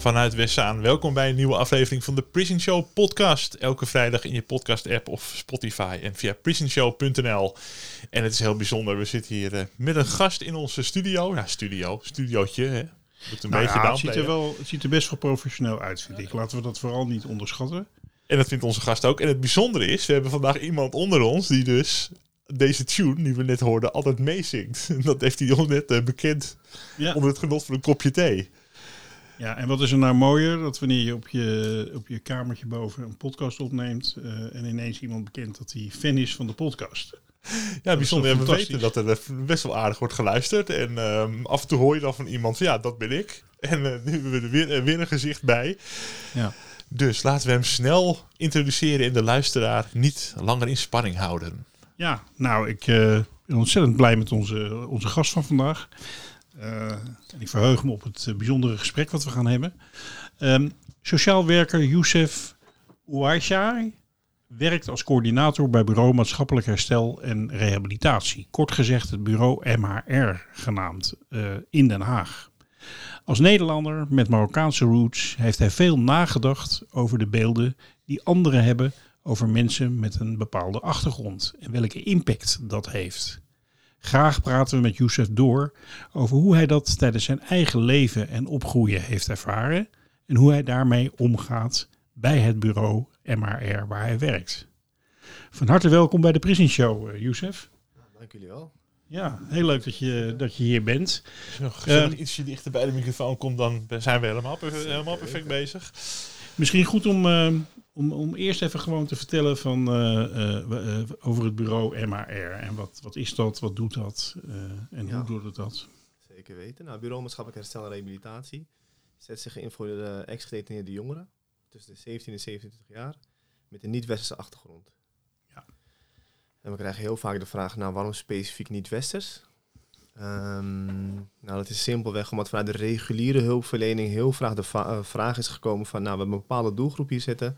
Vanuit Westzaan. Welkom bij een nieuwe aflevering van de Prison Show podcast. Elke vrijdag in je podcast app of Spotify en via prisonshow.nl. En het is heel bijzonder. We zitten hier eh, met een gast in onze studio. Ja, studio. Studiootje, hè. Moet een Nou beetje ja, het, ziet er wel, het ziet er best wel professioneel uit, vind ik. Laten we dat vooral niet onderschatten. En dat vindt onze gast ook. En het bijzondere is, we hebben vandaag iemand onder ons die dus deze tune, die we net hoorden, altijd meezingt. En dat heeft hij ons net eh, bekend Ja. onder het genot van een kopje thee. Ja, en wat is er nou mooier? Dat wanneer je op je, op je kamertje boven een podcast opneemt... eh, en ineens iemand bekend dat hij fan is van de podcast. Ja, bijzonder. we weten dat er eh, best wel aardig wordt geluisterd. En ehm, af en toe hoor je dan van iemand, ja, dat ben ik. En eh, nu hebben we er weer, weer een gezicht bij. Ja. Dus laten we hem snel introduceren en de luisteraar niet langer in spanning houden. Ja, nou, ik ben ontzettend blij met onze, onze gast van vandaag. Eh, en ik verheug me op het eh, bijzondere gesprek wat we gaan hebben. Ehm, sociaal werker Youssef Ouaishai werkt als coördinator bij Bureau Maatschappelijk Herstel en Rehabilitatie. Kort gezegd het bureau MHR genaamd, eh, in Den Haag. Als Nederlander met Marokkaanse roots heeft hij veel nagedacht over de beelden die anderen hebben over mensen met een bepaalde achtergrond en welke impact dat heeft. Graag praten we met Youssef door over hoe hij dat tijdens zijn eigen leven en opgroeien heeft ervaren en hoe hij daarmee omgaat bij het bureau MRR waar hij werkt. Van harte welkom bij de Prison Show, eh, Youssef. Dank jullie wel. Ja, heel leuk dat je, dat je hier bent. Als je nog Ehm, ietsje dichter bij de microfoon komt, dan zijn we helemaal, helemaal perfect bezig. Misschien goed om, eh, om, om eerst even gewoon te vertellen van, eh, eh, eh, over het bureau MRR. En wat, wat is dat, wat doet dat en Ja. hoe doet het dat? Zeker weten. Nou, Bureau Maatschappelijk Herstel en Rehabilitatie zet zich in voor de ex-gedetineerde jongeren tussen de 17 en 27 jaar met een niet-westerse achtergrond. Ja. En we krijgen heel vaak de vraag, nou waarom specifiek niet-westers? Ehm, nou, dat is simpelweg omdat vanuit de reguliere hulpverlening heel vaak de va- vraag is gekomen van, nou we hebben een bepaalde doelgroep hier zitten.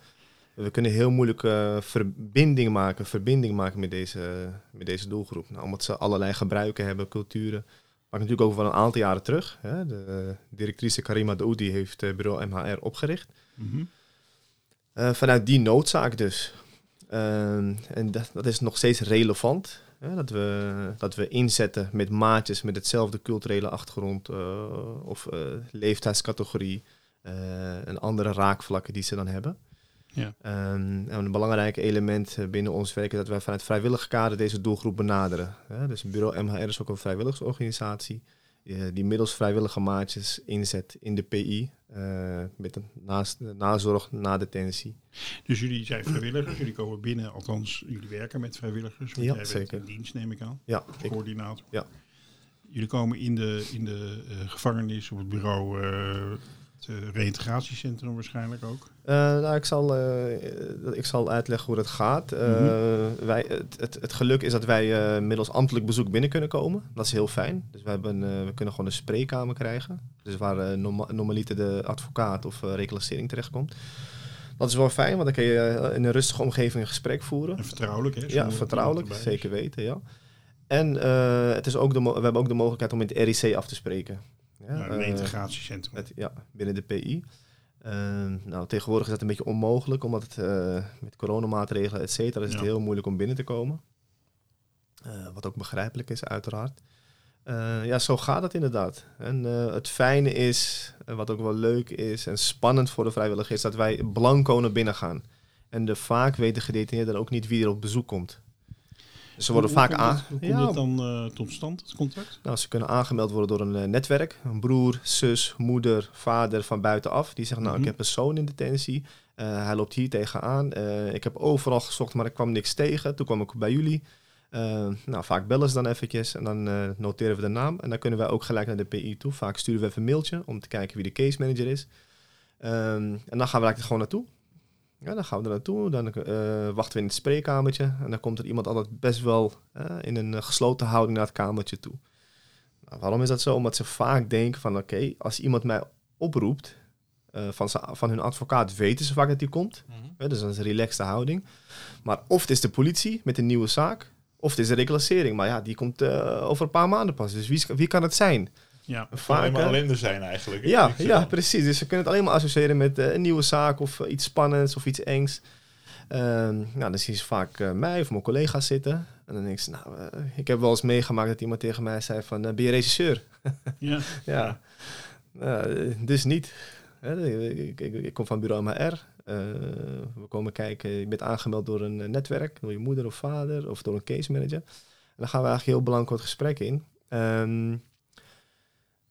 We kunnen heel moeilijk eh, verbinding maken, verbinding maken met deze, met deze doelgroep. Nou, omdat ze allerlei gebruiken hebben, culturen. Maar natuurlijk ook van een aantal jaren terug. Hè. De directrice Karima Daoudi heeft eh, bureau MHR opgericht. Mhm. Eh, vanuit die noodzaak dus. Ehm, en dat, dat is nog steeds relevant. Hè, dat, we, dat we inzetten met maatjes met hetzelfde culturele achtergrond of leeftijdscategorie en andere raakvlakken die ze dan hebben. Ja. Ehm, en een belangrijk element eh, binnen ons werk is dat wij vanuit vrijwillige kader deze doelgroep benaderen. Hè. Dus bureau MHR is ook een vrijwilligersorganisatie eh, die middels vrijwillige maatjes inzet in de PI eh, met een naast, nazorg na detentie. Dus jullie zijn vrijwilligers, jullie komen binnen, althans jullie werken met vrijwilligers. Want Ja, jij zeker. bent in dienst, neem ik aan, Ja, als coördinator. ja. Jullie komen in de, in de gevangenis op het bureau, het eh, reïntegratiecentrum waarschijnlijk ook. Eh, nou, ik, zal, eh, ik zal uitleggen hoe dat gaat. Mhm. wij, het, het, het geluk is dat wij middels ambtelijk bezoek binnen kunnen komen. Dat is heel fijn. Dus we, hebben, we kunnen gewoon een spreekkamer krijgen. Dus waar eh, norma- normaliter de advocaat of reclassering terechtkomt. Dat is wel fijn, want dan kun je in een rustige omgeving een gesprek voeren. En vertrouwelijk, hè? Ja, vertrouwelijk, zeker weten, ja. En het is ook de we hebben ook de mogelijkheid om met het RIC af te spreken. Ja, een eh, reïntegratiecentrum. met, ja, binnen de PI. Ehm, nou, tegenwoordig is dat een beetje onmogelijk, omdat het eh, met coronamaatregelen, et cetera, is het heel moeilijk om binnen te komen. Eh, wat ook begrijpelijk is, uiteraard. Eh, ja, zo gaat het inderdaad. En eh, het fijne is, wat ook wel leuk is en spannend voor de vrijwilliger, is dat wij blanco naar binnen gaan. En de vaak weten gedetineerden ook niet wie er op bezoek komt. Ze worden Hoe- vaak hoe aan. komt het- Hoe komt Ja, het dan eh, tot stand, het contact? Nou, ze kunnen aangemeld worden door een eh, netwerk. Een broer, zus, moeder, vader van buitenaf. Die zegt, nou, Mhm. ik heb een zoon in detentie. Eh, hij loopt hier tegenaan. Ik heb overal gezocht, maar ik kwam niks tegen. Toen kwam ik bij jullie. Nou, vaak bellen ze dan eventjes en dan noteren we de naam. En dan kunnen wij ook gelijk naar de PI toe. Vaak sturen we even een mailtje om te kijken wie de case manager is. Ehm, en dan gaan we eigenlijk er gewoon naartoe. Ja, dan gaan we er naartoe. Dan eh, wachten we in het spreekkamertje. En dan komt er iemand altijd best wel in een eh, gesloten houding naar het kamertje toe. Nou, waarom is dat zo? Omdat ze vaak denken van oké, als iemand mij oproept eh, van, van hun advocaat, weten ze vaak dat die komt. Hè, dus dat is een relaxte houding. Maar of het is de politie met een nieuwe zaak, of het is de reclassering. Maar ja, die komt over een paar maanden pas. Dus wie, wie kan het zijn? Ja. Het kan alleen Vaak, maar ellende zijn eigenlijk. Ja, ja, precies. Dus ze kunnen het alleen maar associëren met eh, een nieuwe zaak of eh, iets spannends of iets engs. Ehm, nou, dan zien ze vaak eh, mij of mijn collega's zitten. En dan denk ze, nou, ik heb wel eens meegemaakt dat iemand tegen mij zei van, ben je regisseur? Ja. Ja, Nou, dus niet. Hè, Ik, ik, ik kom van bureau MR. Eh, we komen kijken, je bent aangemeld door een netwerk, door je moeder of vader of door een case manager. En dan gaan we eigenlijk heel belangrijk het gesprek in. Ehm,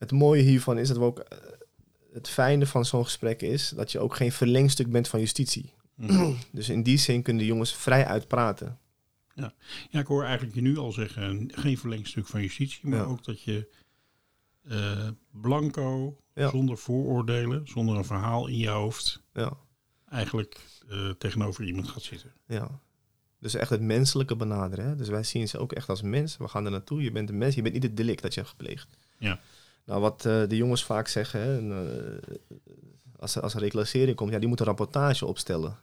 het mooie hiervan is dat we ook, eh, het fijne van zo'n gesprek is dat je ook geen verlengstuk bent van justitie. Mhm. Dus in die zin kunnen de jongens vrij uitpraten. Ja, ik hoor eigenlijk je nu al zeggen, geen verlengstuk van justitie, maar Ja. ook dat je eh, blanco, Ja. zonder vooroordelen, zonder een verhaal in je hoofd, Ja, eigenlijk eh, tegenover iemand gaat zitten. ja. Dus echt het menselijke benaderen. Hè? Dus wij zien ze ook echt als mens. We gaan er naartoe. Je bent een mens. Je bent niet het delict dat je hebt gepleegd. Ja. Nou, wat eh, de jongens vaak zeggen, hè, en, eh, als, er, als er reclassering komt, ja, die moeten een rapportage opstellen.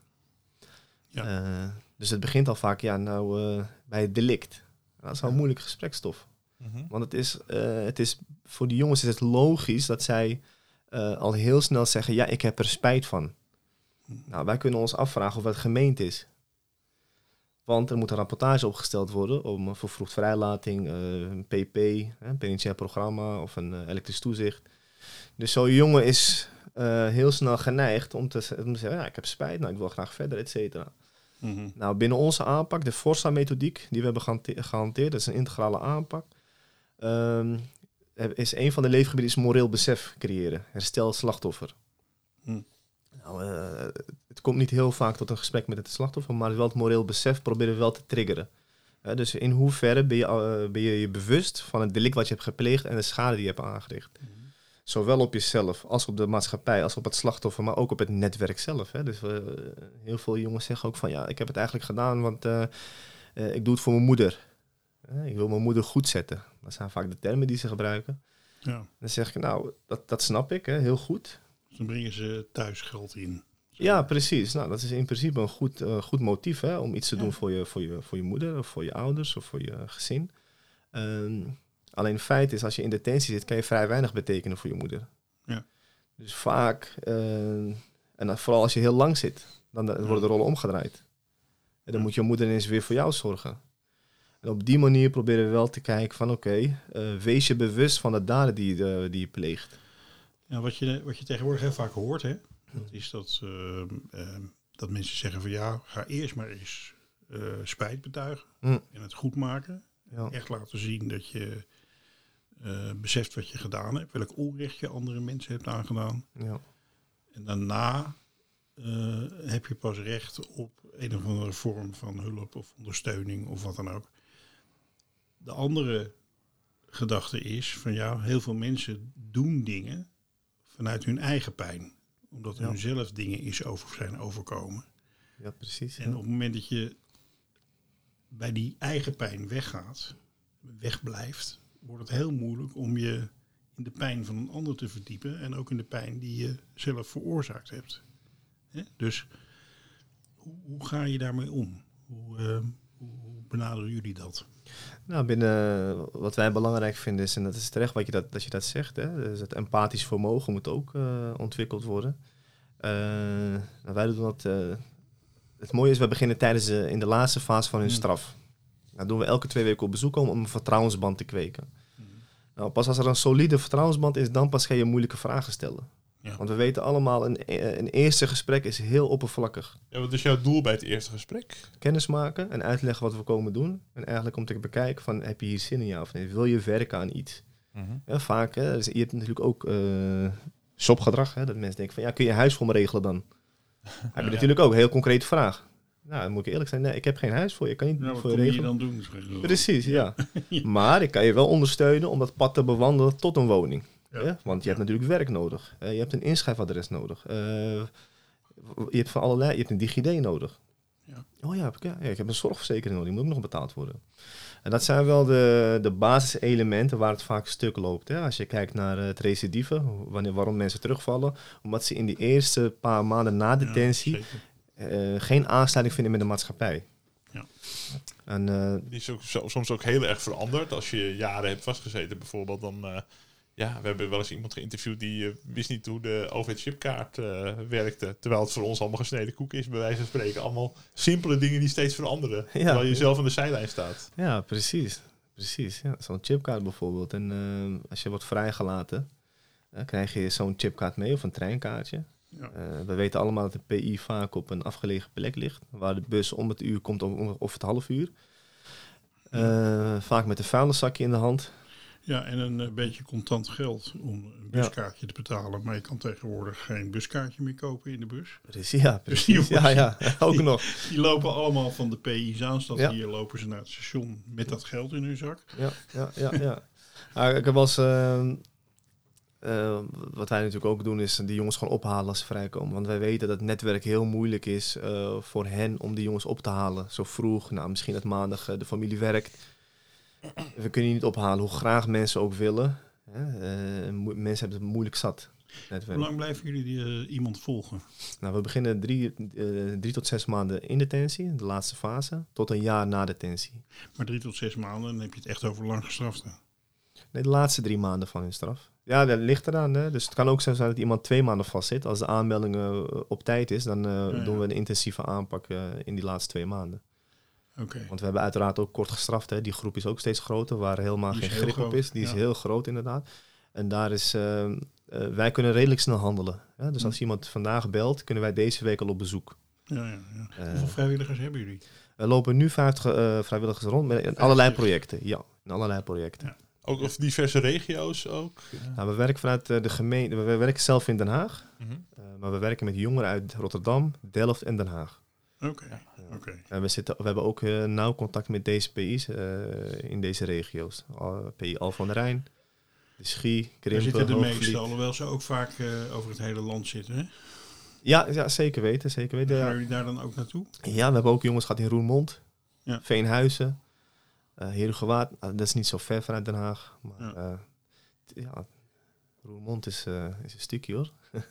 Ja. Eh, dus het begint al vaak, ja, nou, bij het delict. Nou, dat is wel een moeilijke gesprekstof. Mhm. Want het is, het is, voor die jongens is het logisch dat zij al heel snel zeggen, ja, ik heb er spijt van. Nou, wij kunnen ons afvragen of het gemeend is. Want er moet een rapportage opgesteld worden om een vervroegd vrijlating, eh, een PP, een penitentiair programma of een eh, elektrisch toezicht. Dus zo'n jongen is eh, heel snel geneigd om te, om te zeggen, ja, ik heb spijt, nou, ik wil graag verder, et cetera. Mhm. Nou, binnen onze aanpak, de Forza-methodiek die we hebben gehante- gehanteerd, dat is een integrale aanpak, ehm, is een van de leefgebieden is moreel besef creëren. Herstel slachtoffer. Hm. Nou, eh, het komt niet heel vaak tot een gesprek met het slachtoffer, maar wel het moreel besef proberen we wel te triggeren. Dus in hoeverre ben je, eh, ben je je bewust van het delict wat je hebt gepleegd en de schade die je hebt aangericht. Zowel op jezelf als op de maatschappij, als op het slachtoffer, maar ook op het netwerk zelf. Hè. Dus eh, heel veel jongens zeggen ook van ja, ik heb het eigenlijk gedaan, want ik doe het voor mijn moeder. Ik wil mijn moeder goed zetten. Dat zijn vaak de termen die ze gebruiken. Ja. Dan zeg ik, nou, dat, dat snap ik, hè, heel goed. Dan brengen ze thuis geld in. Ja, precies. Nou, dat is in principe een goed, eh, goed motief hè, om iets te Ja. doen voor je, voor, je, voor je moeder of voor je ouders of voor je gezin. Ehm, alleen het feit is, als je in detentie zit, kan je vrij weinig betekenen voor je moeder. Ja. Dus vaak, eh, en vooral als je heel lang zit, dan worden de rollen omgedraaid. En dan Ja. moet je moeder ineens weer voor jou zorgen. En op die manier proberen we wel te kijken van oké, eh, wees je bewust van de daden die, je- die je pleegt. Ja, wat, je, wat je tegenwoordig heel vaak hoort, hè, dat is dat, eh, eh, dat mensen zeggen van ja, ga eerst maar eens eh, spijt betuigen en het goed maken. Ja. Echt laten zien dat je eh, beseft wat je gedaan hebt, welk onrecht je andere mensen hebt aangedaan. Ja. En daarna eh, heb je pas recht op een of andere vorm van hulp of ondersteuning of wat dan ook. De andere gedachte is van ja, heel veel mensen doen dingen vanuit hun eigen pijn. Omdat Ja. hun zelf dingen is over zijn overkomen. ja, precies. En op het moment dat je bij die eigen pijn weggaat, wegblijft, wordt het heel moeilijk om je in de pijn van een ander te verdiepen en ook in de pijn die je zelf veroorzaakt hebt. Dus hoe, hoe ga je daarmee om? Hoe, hoe, hoe benaderen jullie dat? Nou, binnen wat wij belangrijk vinden is, en dat is terecht wat je dat, dat je dat zegt, hè, dus het empathisch vermogen moet ook eh, ontwikkeld worden. Eh, nou, wij doen dat. eh, het mooie is, we beginnen tijdens de, in de laatste fase van hun Mm. straf. Nou doen we elke twee weken op bezoek om, om een vertrouwensband te kweken. Nou, pas als er een solide vertrouwensband is, dan pas ga je moeilijke vragen stellen. Ja. Want we weten allemaal, een, een eerste gesprek is heel oppervlakkig. Ja, wat is jouw doel bij het eerste gesprek? Kennis maken en uitleggen wat we komen doen. En eigenlijk om te bekijken van, heb je hier zin in ja of nee? Wil je werken aan iets? Ja, vaak, hè, dus je hebt natuurlijk ook eh shopgedrag. Hè, dat mensen denken van, ja, kun je huis voor me regelen dan? heb je Ja. natuurlijk ook een heel concrete vraag. Nou, dan moet ik eerlijk zijn, nee, ik heb geen huis voor je. Ik kan niet Nou, wat voor je kom je regelen. dan doen? Precies, ja. Maar ik kan je wel ondersteunen om dat pad te bewandelen tot een woning. Ja. Want je hebt natuurlijk werk nodig. Je hebt een inschrijfadres nodig. Eh, je hebt van allerlei, je hebt een DigiD nodig. Ja. Oh ja, ik, ja, ik heb een zorgverzekering nodig, die moet ook nog betaald worden. En dat zijn wel de, de basiselementen waar het vaak stuk loopt. Hè? Als je kijkt naar het recidive, wanneer, waarom mensen terugvallen. Omdat ze in die eerste paar maanden na detentie eh, geen aansluiting vinden met de maatschappij. Ja. En eh, Die is ook soms ook heel erg veranderd. Als je jaren hebt vastgezeten bijvoorbeeld, dan... ja, we hebben wel eens iemand geïnterviewd die eh, wist niet hoe de OV-chipkaart eh, werkte. Terwijl het voor ons allemaal gesneden koek is, bij wijze van spreken. Allemaal simpele dingen die steeds veranderen. terwijl je zelf aan de zijlijn staat. Ja, precies. Precies. Ja. Zo'n chipkaart bijvoorbeeld. En eh, als je wordt vrijgelaten, dan krijg je zo'n chipkaart mee of een treinkaartje. Ja. Eh, we weten allemaal dat de PI vaak op een afgelegen plek ligt, waar de bus om het uur komt of, of het half uur. Eh, vaak met een vuilniszakje in de hand. Ja, en een eh, beetje contant geld om een buskaartje te betalen. Maar je kan tegenwoordig geen buskaartje meer kopen in de bus. Precies, ja, Dus precies. Ja, ja, ook nog. Die lopen allemaal van de PI's aan. Stad Ja. hier lopen ze naar het station met dat geld in hun zak. Ja, ja, ja. ja. Ah, ik heb ehm, eh, wat wij natuurlijk ook doen, is die jongens gewoon ophalen als ze vrijkomen. Want wij weten dat het netwerk heel moeilijk is eh, voor hen om die jongens op te halen. Zo vroeg, nou, misschien dat maandag eh, de familie werkt. We kunnen niet ophalen, hoe graag mensen ook willen. Hè? Eh, mensen hebben het moeilijk zat. Hoe lang blijven jullie eh, iemand volgen? Nou, we beginnen drie, eh, drie tot zes maanden in detentie, de laatste fase, tot een jaar na detentie. Maar drie tot zes maanden, dan heb je het echt over lang gestrafte. Nee, de laatste drie maanden van hun straf. Ja, dat ligt eraan. Hè? Dus het kan ook zo zijn dat iemand twee maanden vastzit. Als de aanmelding op tijd is, dan ja. doen we een intensieve aanpak in die laatste twee maanden. Oké. Want we hebben uiteraard ook kort gestraft. Hè? Die groep is ook steeds groter, waar helemaal Die geen grip op is. Die is heel groot inderdaad. En daar is, eh, eh, wij kunnen redelijk snel handelen. Hè? Dus als iemand vandaag belt, kunnen wij deze week al op bezoek. Ja, ja, ja. Eh, Hoeveel vrijwilligers hebben jullie? er lopen nu 50 eh, vrijwilligers rond met in allerlei projecten. Ja, in allerlei projecten. Ja. Ook of diverse regio's ook. Nou, we werken vanuit de gemeente. We werken zelf in Den Haag. Mhm. Uh, maar we werken met jongeren uit Rotterdam, Delft en Den Haag. Oké. Oké. En we, zitten, we hebben ook uh, nauw contact met deze PI's uh, in deze regio's. Al, PI Al van der Rijn, de Schie, Daar Krimpen, zitten de meeste, alhoewel ze ook vaak uh, over het hele land zitten. Hè? Ja, ja, zeker weten. Zeker weten Gaan jullie daar dan ook naartoe? ja, we hebben ook jongens gehad in Roermond, Ja. Veenhuizen, uh, Herugewaard. Uh, dat is niet zo ver vanuit Den Haag. Maar Ja. ja, ja Roermond is, uh, is een stukje hoor.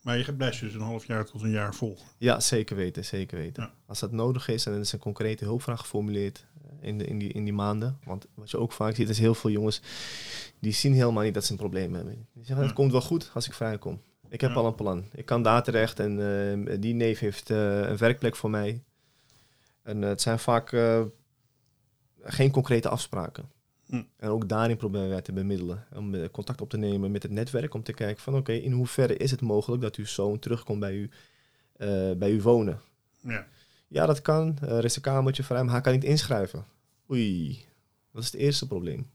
Maar je blijft dus een half jaar tot een jaar volgen. Ja, zeker weten, zeker weten. Ja. Als dat nodig is en er is een concrete hulpvraag geformuleerd eh, in, de, in, die, in die maanden. Want wat je ook vaak ziet, is heel veel jongens die zien helemaal niet dat ze een probleem hebben. Die zeggen, het Ja. komt wel goed als ik vrijkom. Ik heb Ja. al een plan. Ik kan daar terecht en eh, die neef heeft eh, een werkplek voor mij. En het zijn vaak geen concrete afspraken. En ook daarin proberen wij te bemiddelen. Om eh, contact op te nemen met het netwerk. Om te kijken van oké, in hoeverre is het mogelijk dat uw zoon terugkomt bij u, eh, bij u wonen. Ja. Ja, dat kan. Eh, er is een kamertje vrij, maar hij kan niet inschrijven. Oei, dat is het eerste probleem.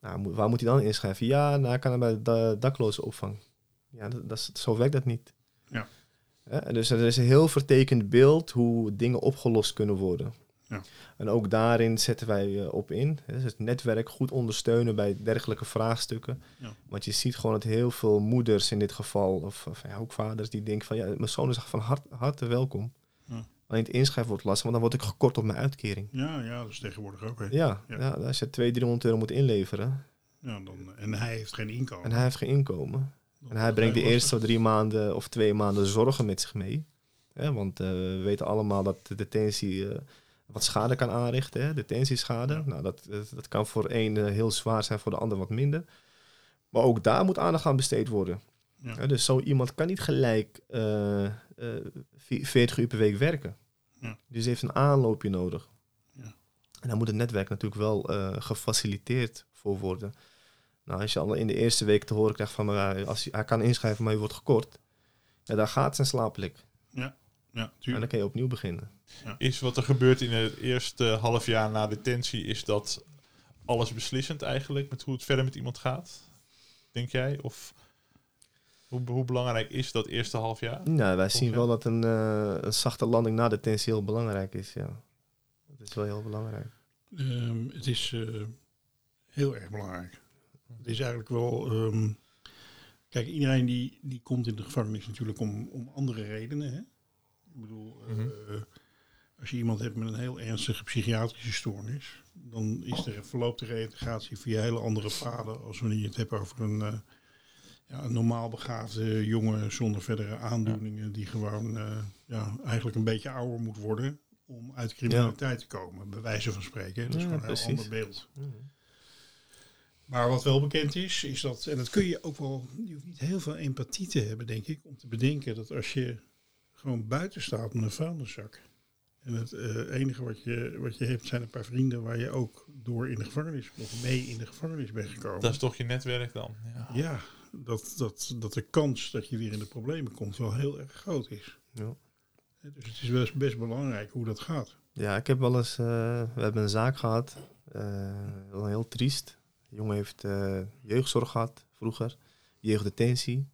Nou, waar moet hij dan inschrijven? Ja, nou, hij kan hem bij de da- dakloze opvang. Ja, dat, dat is, zo werkt dat niet. Ja. En dus er is een heel vertekend beeld hoe dingen opgelost kunnen worden. Ja. En ook daarin zetten wij eh, op in. Dus het netwerk goed ondersteunen bij dergelijke vraagstukken. Ja. Want je ziet gewoon dat heel veel moeders in dit geval, of, of ja, ook vaders, die denken van ja, mijn zoon is van hart, harte welkom. Ja. Alleen het inschrijven wordt lastig, want dan word ik gekort op mijn uitkering. Ja, ja, dat is tegenwoordig ook. Hè. Ja, Ja. als je 200, 300 euro moet inleveren Ja, dan, en hij heeft geen inkomen. en hij heeft geen inkomen. En hij brengt de eerste drie maanden of twee maanden zorgen met zich mee. Want eh, we weten allemaal dat de detentie eh, wat schade kan aanrichten. Hè, detentieschade. Ja. Nou, dat, dat, kan voor een eh, heel zwaar zijn, voor de ander wat minder. Maar ook daar moet aandacht aan besteed worden. Ja. Dus zo iemand kan niet gelijk eh, eh, vi- 40 uur per week werken. Ja. Dus heeft een aanloopje nodig. Ja. En daar moet het netwerk natuurlijk wel eh, gefaciliteerd voor worden. Nou, als je al in de eerste week te horen krijgt van, maar als hij, hij kan inschrijven, maar je wordt gekort. Ja, daar gaat zijn slaaplik. Ja, En tuurlijk. dan kan je opnieuw beginnen. Is wat er gebeurt in het eerste half jaar na detentie, is dat alles beslissend eigenlijk met hoe het verder met iemand gaat? Denk jij? Of hoe, hoe belangrijk is dat eerste half jaar? Nou, wij zien wel dat een, eh, een zachte landing na detentie heel belangrijk is, ja. Dat is wel heel belangrijk. Ehm, het is eh, heel erg belangrijk. Het is eigenlijk wel. ehm, kijk, iedereen die, die komt in de gevangenis natuurlijk om, om andere redenen. Hè? Ik bedoel, eh, Mhm. Als je iemand hebt met een heel ernstige psychiatrische stoornis, dan is de, verloopt de reïntegratie via hele andere paden als wanneer je het hebt over een, eh, ja, een normaal begaafde jongen zonder verdere aandoeningen, die gewoon eh, ja, eigenlijk een beetje ouder moet worden om uit criminaliteit te komen, bij wijze van spreken. Dat is gewoon een heel ander beeld. Maar wat wel bekend is, is dat, en dat kun je ook wel, je hoeft niet heel veel empathie te hebben, denk ik, om te bedenken dat als je gewoon buiten staat met een vuilniszak. En het eh, enige wat je, wat je hebt zijn een paar vrienden waar je ook door in de gevangenis, of mee in de gevangenis bent gekomen. Dat is toch je netwerk dan? Ja. Ja, dat, dat, dat de kans dat je weer in de problemen komt wel heel erg groot is. Ja. Dus het is best, best belangrijk hoe dat gaat. Ja, ik heb wel eens, eh, we hebben een zaak gehad, eh, wel heel triest. De jongen heeft eh, jeugdzorg gehad vroeger, jeugddetentie.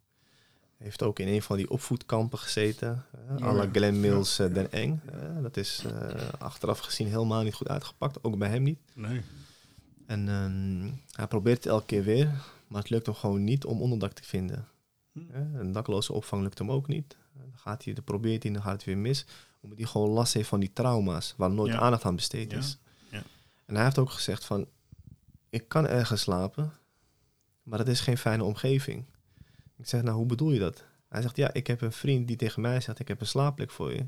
Heeft ook in een van die opvoedkampen gezeten, Ja, à la ja. Glen Mills eh, Den Eng. Dat is eh, achteraf gezien helemaal niet goed uitgepakt, ook bij hem niet. Nee. En ehm, hij probeert het elke keer weer, maar het lukt hem gewoon niet om onderdak te vinden. Hm. Een dakloze opvang lukt hem ook niet. Dan, gaat hij, dan probeert hij, dan gaat het weer mis. Omdat hij gewoon last heeft van die trauma's, waar nooit Ja. aandacht aan besteed is. Ja. En hij heeft ook gezegd van, ik kan ergens slapen, maar dat is geen fijne omgeving. Ik zeg, nou hoe bedoel je dat? Hij zegt, ja, ik heb een vriend die tegen mij zegt, ik heb een slaapplek voor je.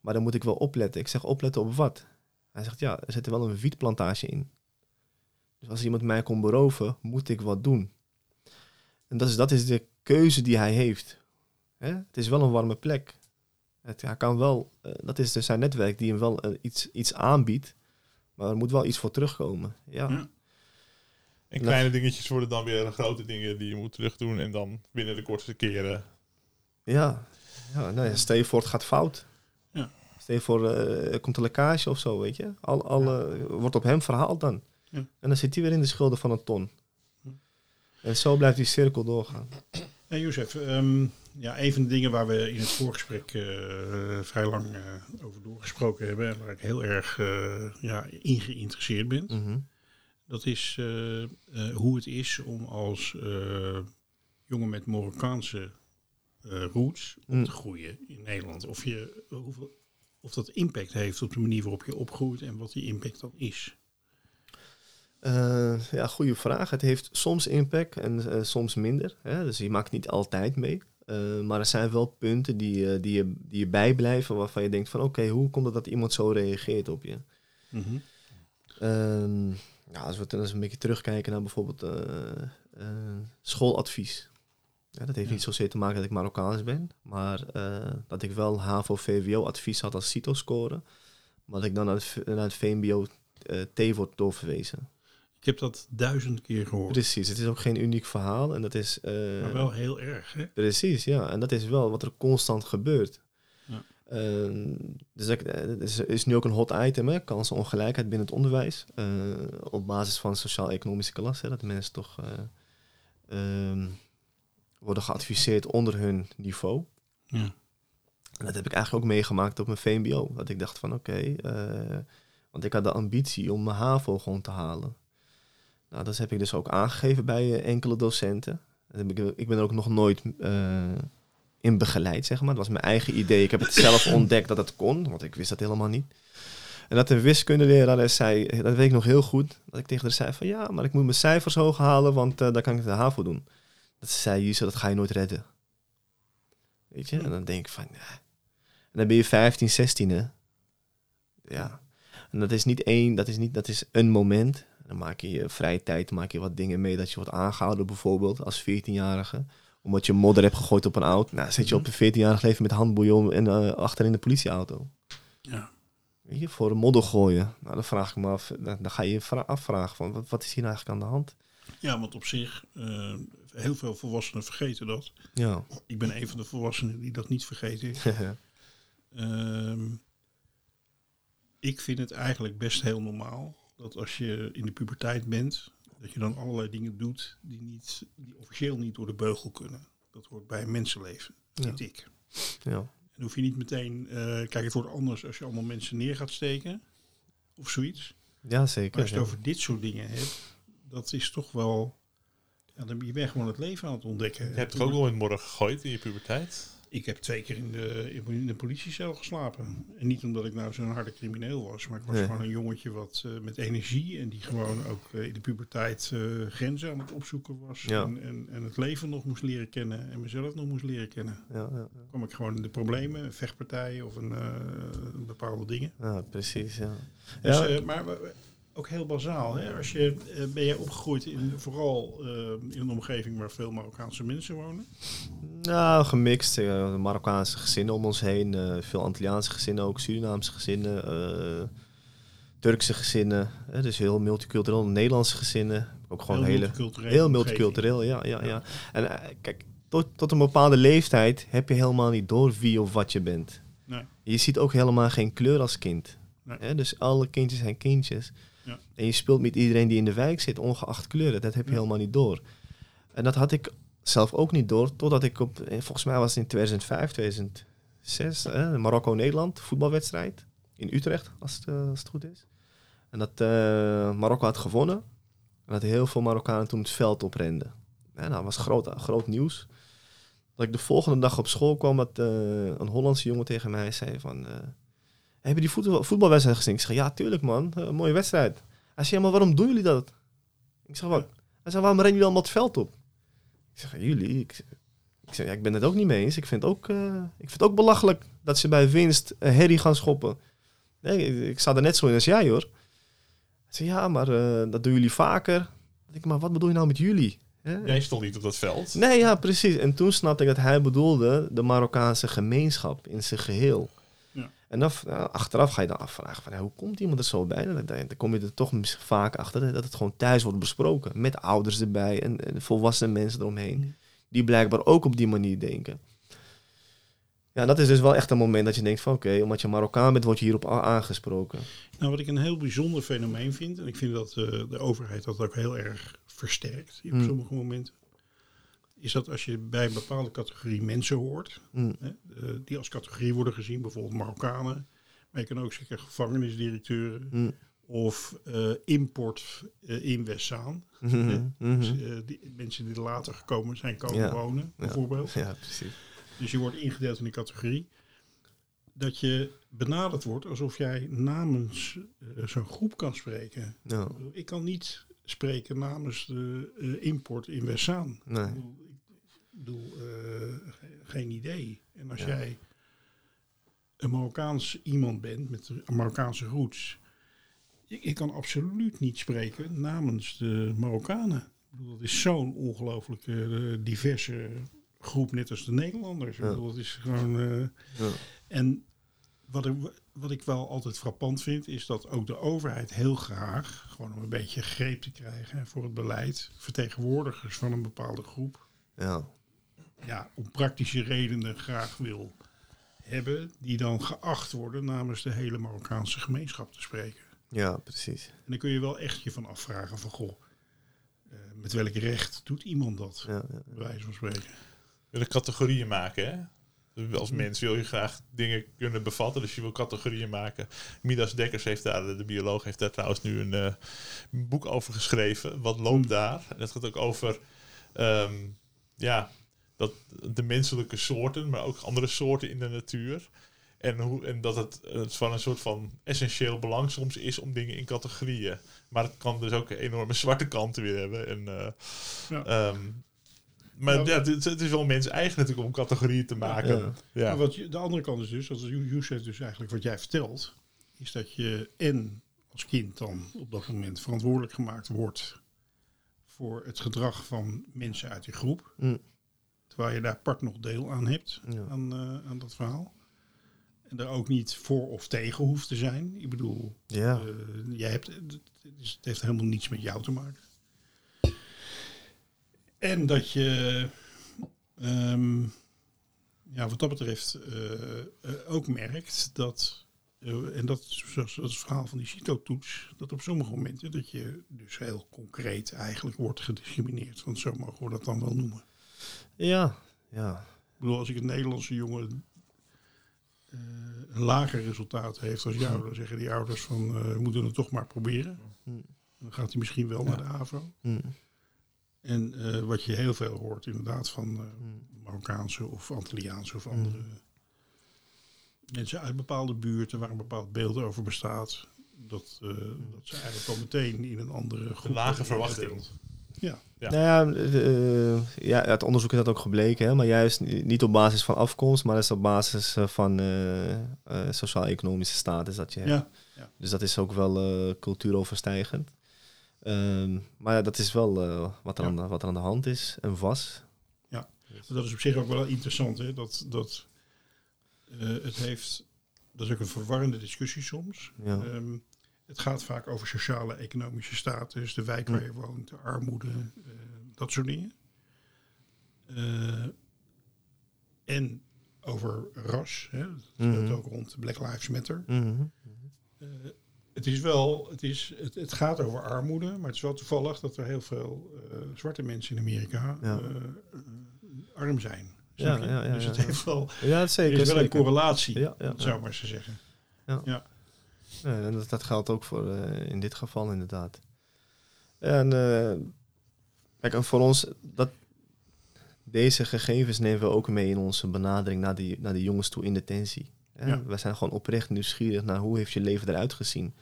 Maar dan moet ik wel opletten. Ik zeg, opletten op wat? Hij zegt, ja, er zit wel een wietplantage in. Dus als iemand mij komt beroven, moet ik wat doen. En dat is, dat is de keuze die hij heeft. Het is wel een warme plek. Het, kan wel, eh, dat is dus zijn netwerk die hem wel eh, iets, iets aanbiedt. Maar er moet wel iets voor terugkomen. Ja. En kleine dingetjes worden dan weer grote dingen die je moet terugdoen. En dan binnen de kortste keren. ja. ja nou ja, stel je voor het gaat fout. Ja. Stel je voor eh, er komt een lekkage of zo, weet je. Al, al, eh, wordt op hem verhaald dan. Ja. En dan zit hij weer in de schulden van een ton. En zo blijft die cirkel doorgaan. Hey, Jozef, ehm, ja, een van de dingen waar we in het voorgesprek eh, vrij lang eh, over doorgesproken hebben, en waar ik heel erg eh, ja, in geïnteresseerd ben, Mhm. Dat is eh, eh, hoe het is om als eh, jongen met Marokkaanse roots op Mm. te groeien in Nederland. Of, je, hoeveel, of dat impact heeft op de manier waarop je opgroeit en wat die impact dan is. Ja, goede vraag. Het heeft soms impact en soms minder. Hè? Dus je maakt niet altijd mee. Maar er zijn wel punten die, die, je, die je bijblijven waarvan je denkt van oké, hoe komt het dat iemand zo reageert op je? Mhm. Ehm, ja, als we eens een beetje terugkijken naar bijvoorbeeld eh, eh, schooladvies. Ja, dat heeft Ja. niet zozeer te maken dat ik Marokkaans ben, maar eh, dat ik wel HAVO-VWO-advies had als CITO-score. Maar dat ik dan naar het, v- naar het VMBO T wordt doorverwezen. Ik heb dat duizend keer gehoord. Precies, het is ook geen uniek verhaal en dat is... Maar wel heel erg, hè? Precies, ja. En dat is wel wat er constant gebeurt. Ehm, dus ik- eh, het is, is nu ook een hot item, hè? kansenongelijkheid binnen het onderwijs. eh, op basis van sociaal-economische klasse. Dat mensen toch eh, ehm, worden geadviseerd onder hun niveau. Ja. En dat heb ik eigenlijk ook meegemaakt op mijn VMBO. Dat ik dacht van oké, want ik had de ambitie om mijn HAVO gewoon te halen. Nou, dat heb ik dus ook aangegeven bij enkele docenten. Dat ik, ik ben er ook nog nooit in begeleid, zeg maar. Dat was mijn eigen idee. Ik heb het zelf ontdekt dat het kon, want ik wist dat helemaal niet. En dat een wiskundeleraar zei, dat weet ik nog heel goed, dat ik tegen haar zei van ja, maar ik moet mijn cijfers hoog halen, want eh dan kan ik de HAVO doen. Dat ze zei, dat ga je nooit redden. Weet je? En dan denk ik van, ja. En dan ben je 15, 16, hè. Ja. En dat is niet één, dat is, niet, dat is een moment. Dan maak je je vrije tijd, maak je wat dingen mee dat je wordt aangehouden bijvoorbeeld als 14-jarige. Omdat je modder hebt gegooid op een auto. Nou, zit je op een 14-jarig leven met handboeien om en eh, achter in de politieauto. Ja. Weet je, voor een modder gooien. Nou, dan vraag ik me af, dan, dan ga je je vra- afvragen van wat, wat is hier nou eigenlijk aan de hand? Ja, want op zich, eh, heel veel volwassenen vergeten dat. Ja. Ik ben een van de volwassenen die dat niet vergeten is. Ehm, ik vind het eigenlijk best heel normaal dat als je in de puberteit bent, dat je dan allerlei dingen doet die, niet, die officieel niet door de beugel kunnen. Dat hoort bij een mensenleven, vind ik. ja. En hoef je niet meteen, eh, kijk het wordt anders als je allemaal mensen neer gaat steken of zoiets. ja, Maar zeker. als je het ja. over dit soort dingen hebt, dat is toch wel, ja, dan ben je bent gewoon het leven aan het ontdekken. Je hebt toch ook wel in morgen gegooid in je puberteit? Ik heb twee keer in de, in de politiecel geslapen. En niet omdat ik nou zo'n harde crimineel was, maar ik was Nee. gewoon een jongetje wat eh, met energie en die gewoon ook eh, in de puberteit eh, grenzen aan het opzoeken was. Ja. En, en, en het leven nog moest leren kennen en mezelf nog moest leren kennen. Ja, ja, Dan kwam ik gewoon in de problemen, vechtpartijen of een, bepaalde dingen. ja. precies. Ja. Dus, Ja. maar ook heel bazaal. Hè? Als je, eh, ben jij opgegroeid in, vooral eh, in een omgeving waar veel Marokkaanse mensen wonen? Nou, gemixt. eh, Marokkaanse gezinnen om ons heen. veel Antilliaanse gezinnen ook. Surinaamse gezinnen. Turkse gezinnen. dus heel multicultureel. Nederlandse gezinnen. Ook gewoon heel hele... multicultureel. Heel multicultureel, ja, ja, ja. En kijk, tot, tot een bepaalde leeftijd heb je helemaal niet door wie of wat je bent. Nee. Je ziet ook helemaal geen kleur als kind. Nee. Dus alle kindjes zijn kindjes. Ja. En je speelt met iedereen die in de wijk zit, ongeacht kleuren. Dat heb je Ja. helemaal niet door. En dat had ik zelf ook niet door, totdat ik op, eh, volgens mij was het in 2005, 2006, hè, Marokko-Nederland, voetbalwedstrijd in Utrecht, als het, eh, als het goed is. En dat eh, Marokko had gewonnen. En dat heel veel Marokkanen toen het veld oprenden. En dat was groot, groot nieuws. Dat ik de volgende dag op school kwam, dat eh, een Hollandse jongen tegen mij zei van... eh, heb je die voetbal, voetbalwedstrijd gezien? Ik zeg, ja, tuurlijk man, Eh, mooie wedstrijd. Hij zei, ja, maar waarom doen jullie dat? Ik zeg, wat? Hij zei, waarom rennen jullie allemaal het veld op? Ik zeg, jullie? Ik, zeg- ik, zeg, ja, ik ben het ook niet mee eens. Ik vind, ook, eh, ik vind het ook belachelijk dat ze bij winst uh, herrie gaan schoppen. Nee, ik, ik sta er net zo in als jij hoor. Hij zei, ja, maar eh, dat doen jullie vaker. Ik denk, maar wat bedoel je nou met jullie? Hè? Jij stond niet op dat veld. Nee, ja, precies. En toen snapte ik dat hij bedoelde de Marokkaanse gemeenschap in zijn geheel. En dan, nou, achteraf ga je dan afvragen, van, hoe komt iemand er zo bij? Dan, kom je er toch vaak achter dat het gewoon thuis wordt besproken. Met ouders erbij en, en volwassen mensen eromheen. Die blijkbaar ook op die manier denken. Ja, dat is dus wel echt een moment dat je denkt van oké, omdat je Marokkaan bent, word je hierop aangesproken. Nou, wat ik een heel bijzonder fenomeen vind, en ik vind dat eh, de overheid dat ook heel erg versterkt op Mm. sommige momenten, is dat als je bij een bepaalde categorie mensen hoort, Mm. hè, eh, die als categorie worden gezien, bijvoorbeeld Marokkanen, maar je kan ook zeggen gevangenisdirecteuren Mm. of eh, import eh, in Westzaan. Mhm, mhm. Dus, die, mensen die er later gekomen zijn komen Ja. wonen, bijvoorbeeld. Ja, precies. Dus je wordt ingedeeld in die categorie. Dat je benaderd wordt alsof jij namens zo'n groep kan spreken. Ja, Ik kan niet spreken namens de import in Westzaan. nee. Ik bedoel, eh, ge- geen idee. En als Ja. jij een Marokkaans iemand bent met Marokkaanse roots. Ik, ik kan absoluut niet spreken namens de Marokkanen. Ik bedoel, dat is zo'n ongelooflijke eh, diverse groep, net als de Nederlanders. Ik bedoel, dat is gewoon. eh, Ja. en wat ik, wat ik wel altijd frappant vind, is dat ook de overheid heel graag, gewoon om een beetje greep te krijgen voor het beleid, vertegenwoordigers van een bepaalde groep, Ja. Ja, om praktische redenen graag wil hebben, die dan geacht worden namens de hele Marokkaanse gemeenschap te spreken. ja, precies. En dan kun je wel echt je van afvragen van, goh, eh, met welk recht doet iemand dat, Ja, ja. bij wijze van spreken. willen categorieën maken, hè? Als mens wil je graag dingen kunnen bevatten, dus je wil categorieën maken. Midas Dekkers heeft daar, de bioloog, heeft daar trouwens nu een eh, boek over geschreven. Wat loopt daar? En dat gaat ook over, ehm, ja, dat de menselijke soorten, maar ook andere soorten in de natuur. En, hoe, en dat het, het van een soort van essentieel belang soms is om dingen in categorieën. Maar het kan dus ook enorme zwarte kanten weer hebben. En, eh, Ja. ehm, maar Ja, ja, het, het is wel mens eigen natuurlijk om categorieën te maken. Ja. Ja. Maar wat je, de andere kant is dus, dat is Youssef dus eigenlijk wat jij vertelt, is dat je en als kind dan op dat moment verantwoordelijk gemaakt wordt voor het gedrag van mensen uit die groep. Mm. Terwijl je daar part nog deel aan hebt, Ja. aan, eh, aan dat verhaal. En daar ook niet voor of tegen hoeft te zijn. Ik bedoel, Ja. eh, jij hebt, het, heeft helemaal niets met jou te maken. En dat je, ehm, ja, wat dat betreft, eh, ook merkt dat, en dat is zoals dat is het verhaal van die CITO-toets, dat op sommige momenten dat je dus heel concreet eigenlijk wordt gediscrimineerd. Want zo mogen we dat dan wel noemen. Ja, ja. Ik bedoel, als ik een Nederlandse jongen eh, een lager resultaat heeft als jou, dan zeggen die ouders van eh, we moeten het toch maar proberen. Hm. Dan gaat hij misschien wel naar de AVO. Hm. En eh, wat je heel veel hoort inderdaad van eh, Hm. Marokkaanse of Antilliaanse of andere mensen uit bepaalde buurten waar een bepaald beeld over bestaat. Dat, eh, dat ze eigenlijk al meteen in een andere groep Een lage verwachting. Ja, Ja. Nou ja, eh, ja, uit onderzoek is dat ook gebleken. Hè? Maar juist ni- niet op basis van afkomst, maar is op basis eh, van sociaal-economische status dat je hebt. ja. Dus dat is ook wel cultuuroverstijgend. Ehm, maar ja, dat is wel wat, er Ja. aan de, wat er aan de hand is en was. Dat is op zich ook wel interessant. Hè? Dat, dat, het heeft, dat is ook een verwarrende discussie soms. Ja. Ehm, het gaat vaak over sociale economische status, de wijk waar je woont, de armoede, eh, dat soort dingen. Eh, en over ras. Hè? Dat speelt Mhm. ook rond Black Lives Matter. Mhm. Eh, het is wel, het, is, het, het gaat over armoede, maar het is wel toevallig dat er heel veel zwarte mensen in Amerika Ja. arm zijn. Ja, ja, ja, dus het ja. heeft wel, Ja, er zeker. is wel een zeker. correlatie, Ja, ja, zou ik maar te zeggen. Ja, en dat, dat geldt ook voor eh, in dit geval inderdaad. En eh, kijk, voor ons, dat, deze gegevens nemen we ook mee in onze benadering naar die, naar die jongens toe in detentie. Ja. We zijn gewoon oprecht nieuwsgierig naar hoe heeft je leven eruit gezien.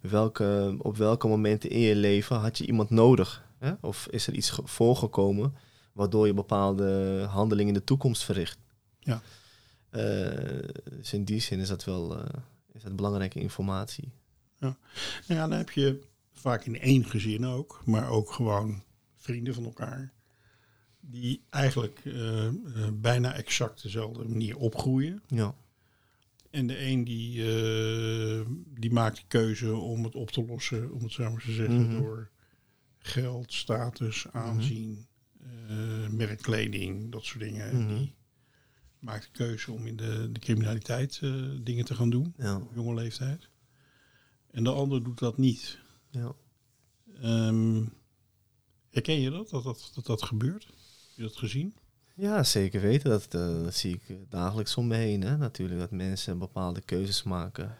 Welke, op welke momenten in je leven had je iemand nodig? Hè? Of is er iets ge- voorgekomen waardoor je bepaalde handelingen in de toekomst verricht? Ja. Eh, dus in die zin is dat wel is dat belangrijke informatie. Nou ja, dan heb je vaak in één gezin ook, maar ook gewoon vrienden van elkaar. Die eigenlijk eh, eh, bijna exact dezelfde manier opgroeien. Ja. En de een die, eh, die maakt de keuze om het op te lossen, om het zo maar te zeggen, Mhm. door geld, status, aanzien, eh, merkkleding, dat soort dingen. En Mhm. Die maakt de keuze om in de, de criminaliteit eh, dingen te gaan doen, Ja. op jonge leeftijd. En de ander doet dat niet. Ja. Ehm, herken je dat, dat dat, dat, dat gebeurt? Heb je dat gezien? ja, zeker weten. Dat, eh, dat zie ik eh, dagelijks om me heen. Hè? Natuurlijk dat mensen bepaalde keuzes maken.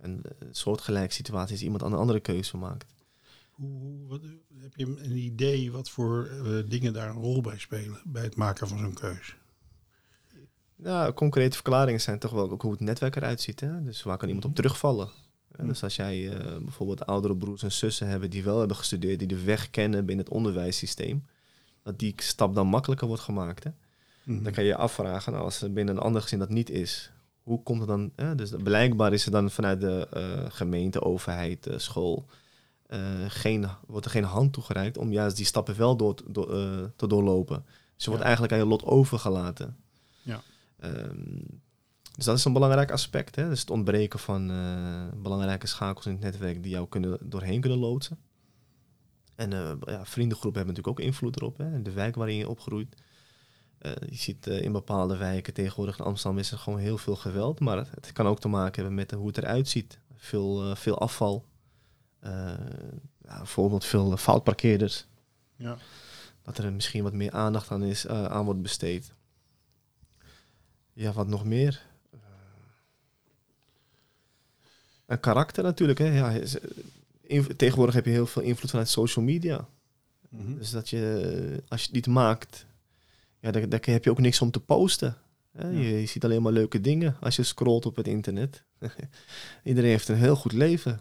En uh, soortgelijke situaties iemand een andere keuze maakt. Hoe, wat, heb je een idee wat voor dingen daar een rol bij spelen bij het maken van zo'n keus? Ja, concrete verklaringen zijn toch wel ook hoe het netwerk eruit ziet. Hè? Dus waar kan iemand op terugvallen? Hè, Dus als jij eh, bijvoorbeeld oudere broers en zussen hebben die wel hebben gestudeerd, die de weg kennen binnen het onderwijssysteem, dat die stap dan makkelijker wordt gemaakt. Hè? Mhm. Dan kan je je afvragen, nou, als er binnen een ander gezin dat niet is, hoe komt het dan? Hè? Dus blijkbaar is er dan vanuit de eh, gemeente, overheid, eh, school, geen, wordt er geen hand toegereikt om juist die stappen wel door, te- door, te doorlopen. Dus je wordt eigenlijk aan je lot overgelaten. Ja. Ehm, dus dat is een belangrijk aspect. Hè? Dus het ontbreken van eh, belangrijke schakels in het netwerk die jou kunnen, doorheen kunnen loodsen. En eh, ja, vriendengroepen hebben natuurlijk ook invloed erop. Hè? De wijk waarin je opgroeit. Eh, je ziet in bepaalde wijken tegenwoordig in Amsterdam is er gewoon heel veel geweld. Maar het, het kan ook te maken hebben met hoe het eruit ziet. Veel, veel afval. Ja, bijvoorbeeld veel foutparkeerders. Ja. Dat er misschien wat meer aandacht aan, is, aan wordt besteed. Ja, wat nog meer? Eh, Een karakter natuurlijk. Hè? Ja, eh, tegenwoordig heb je heel veel invloed vanuit social media. Mhm. Dus dat je, eh, als je het niet maakt, ja, dan, dan heb je ook niks om te posten. Hè? Ja. Je, je ziet alleen maar leuke dingen als je scrolt op het internet. Iedereen heeft een heel goed leven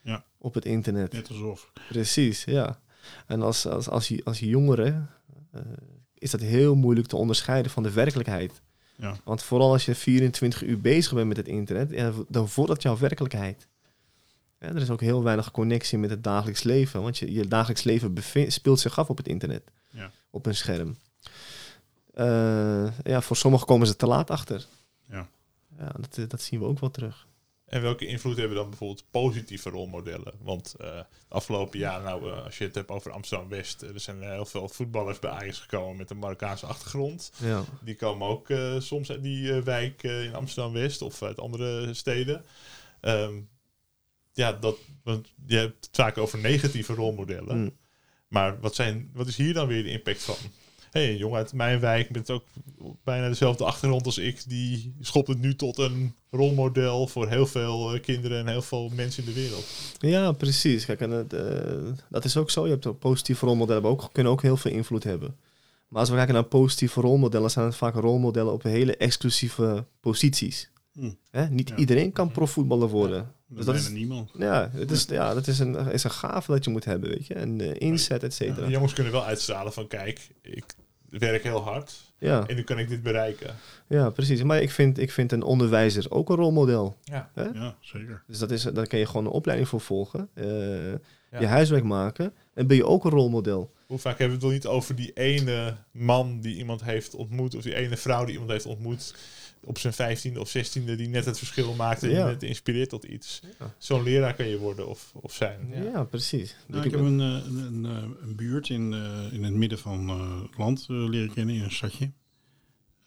Ja. op het internet. Net alsof. Precies, ja. En als, als, als, als je jongere is dat heel moeilijk te onderscheiden van de werkelijkheid. Ja. Want vooral als je 24 uur bezig bent met het internet, ja, dan wordt dat jouw werkelijkheid. Ja, er is ook heel weinig connectie met het dagelijks leven, want je, je dagelijks leven speelt zich af op het internet, Ja. op een scherm. Eh, ja, voor sommigen komen ze te laat achter. Ja. Ja, dat, dat zien we ook wel terug. En welke invloed hebben dan bijvoorbeeld positieve rolmodellen? Want uh, afgelopen jaar, nou, uh, als je het hebt over Amsterdam-West, er zijn heel veel voetballers bij Ajax gekomen met een Marokkaanse achtergrond. Ja. Die komen ook uh, soms uit die wijk in Amsterdam-West of uit andere steden. Um, ja, dat, want je hebt het vaak over negatieve rolmodellen. Mm. Maar wat, zijn, wat is hier dan weer de impact van? Hey, jongen uit mijn wijk met ook bijna dezelfde achtergrond als ik, die schopt het nu tot een rolmodel voor heel veel kinderen en heel veel mensen in de wereld. Ja, precies. Kijk, en het, uh, dat is ook zo. Je hebt ook positieve rolmodellen, maar ook, kunnen ook heel veel invloed hebben. Maar als we kijken naar positieve rolmodellen, zijn het vaak rolmodellen op hele exclusieve posities. Hmm. Hè? Niet Ja. iedereen kan profvoetballer worden. Dat dat is niemand. Ja, het is, ja, dat is een, is een gave dat je moet hebben, weet je. En eh, inzet, et cetera. Jongens kunnen wel uitstralen van kijk, ik werk heel hard Ja, en nu kan ik dit bereiken. ja, precies. Maar ik vind, ik vind een onderwijzer ook een rolmodel. Ja. Ja, zeker. Dus dat is, daar kan je gewoon een opleiding voor volgen. eh, Ja. Je huiswerk maken. En ben je ook een rolmodel. Hoe vaak hebben we het wel niet over die ene man die iemand heeft ontmoet, of die ene vrouw die iemand heeft ontmoet op zijn vijftiende of zestiende, die net het verschil maakte en net inspireert tot iets. Ja. Zo'n leraar kan je worden of, of zijn. Ja, precies. Nou, ik heb een, eh, een, een, eh, een buurt in, eh, in het midden van het land leren kennen, in een stadje.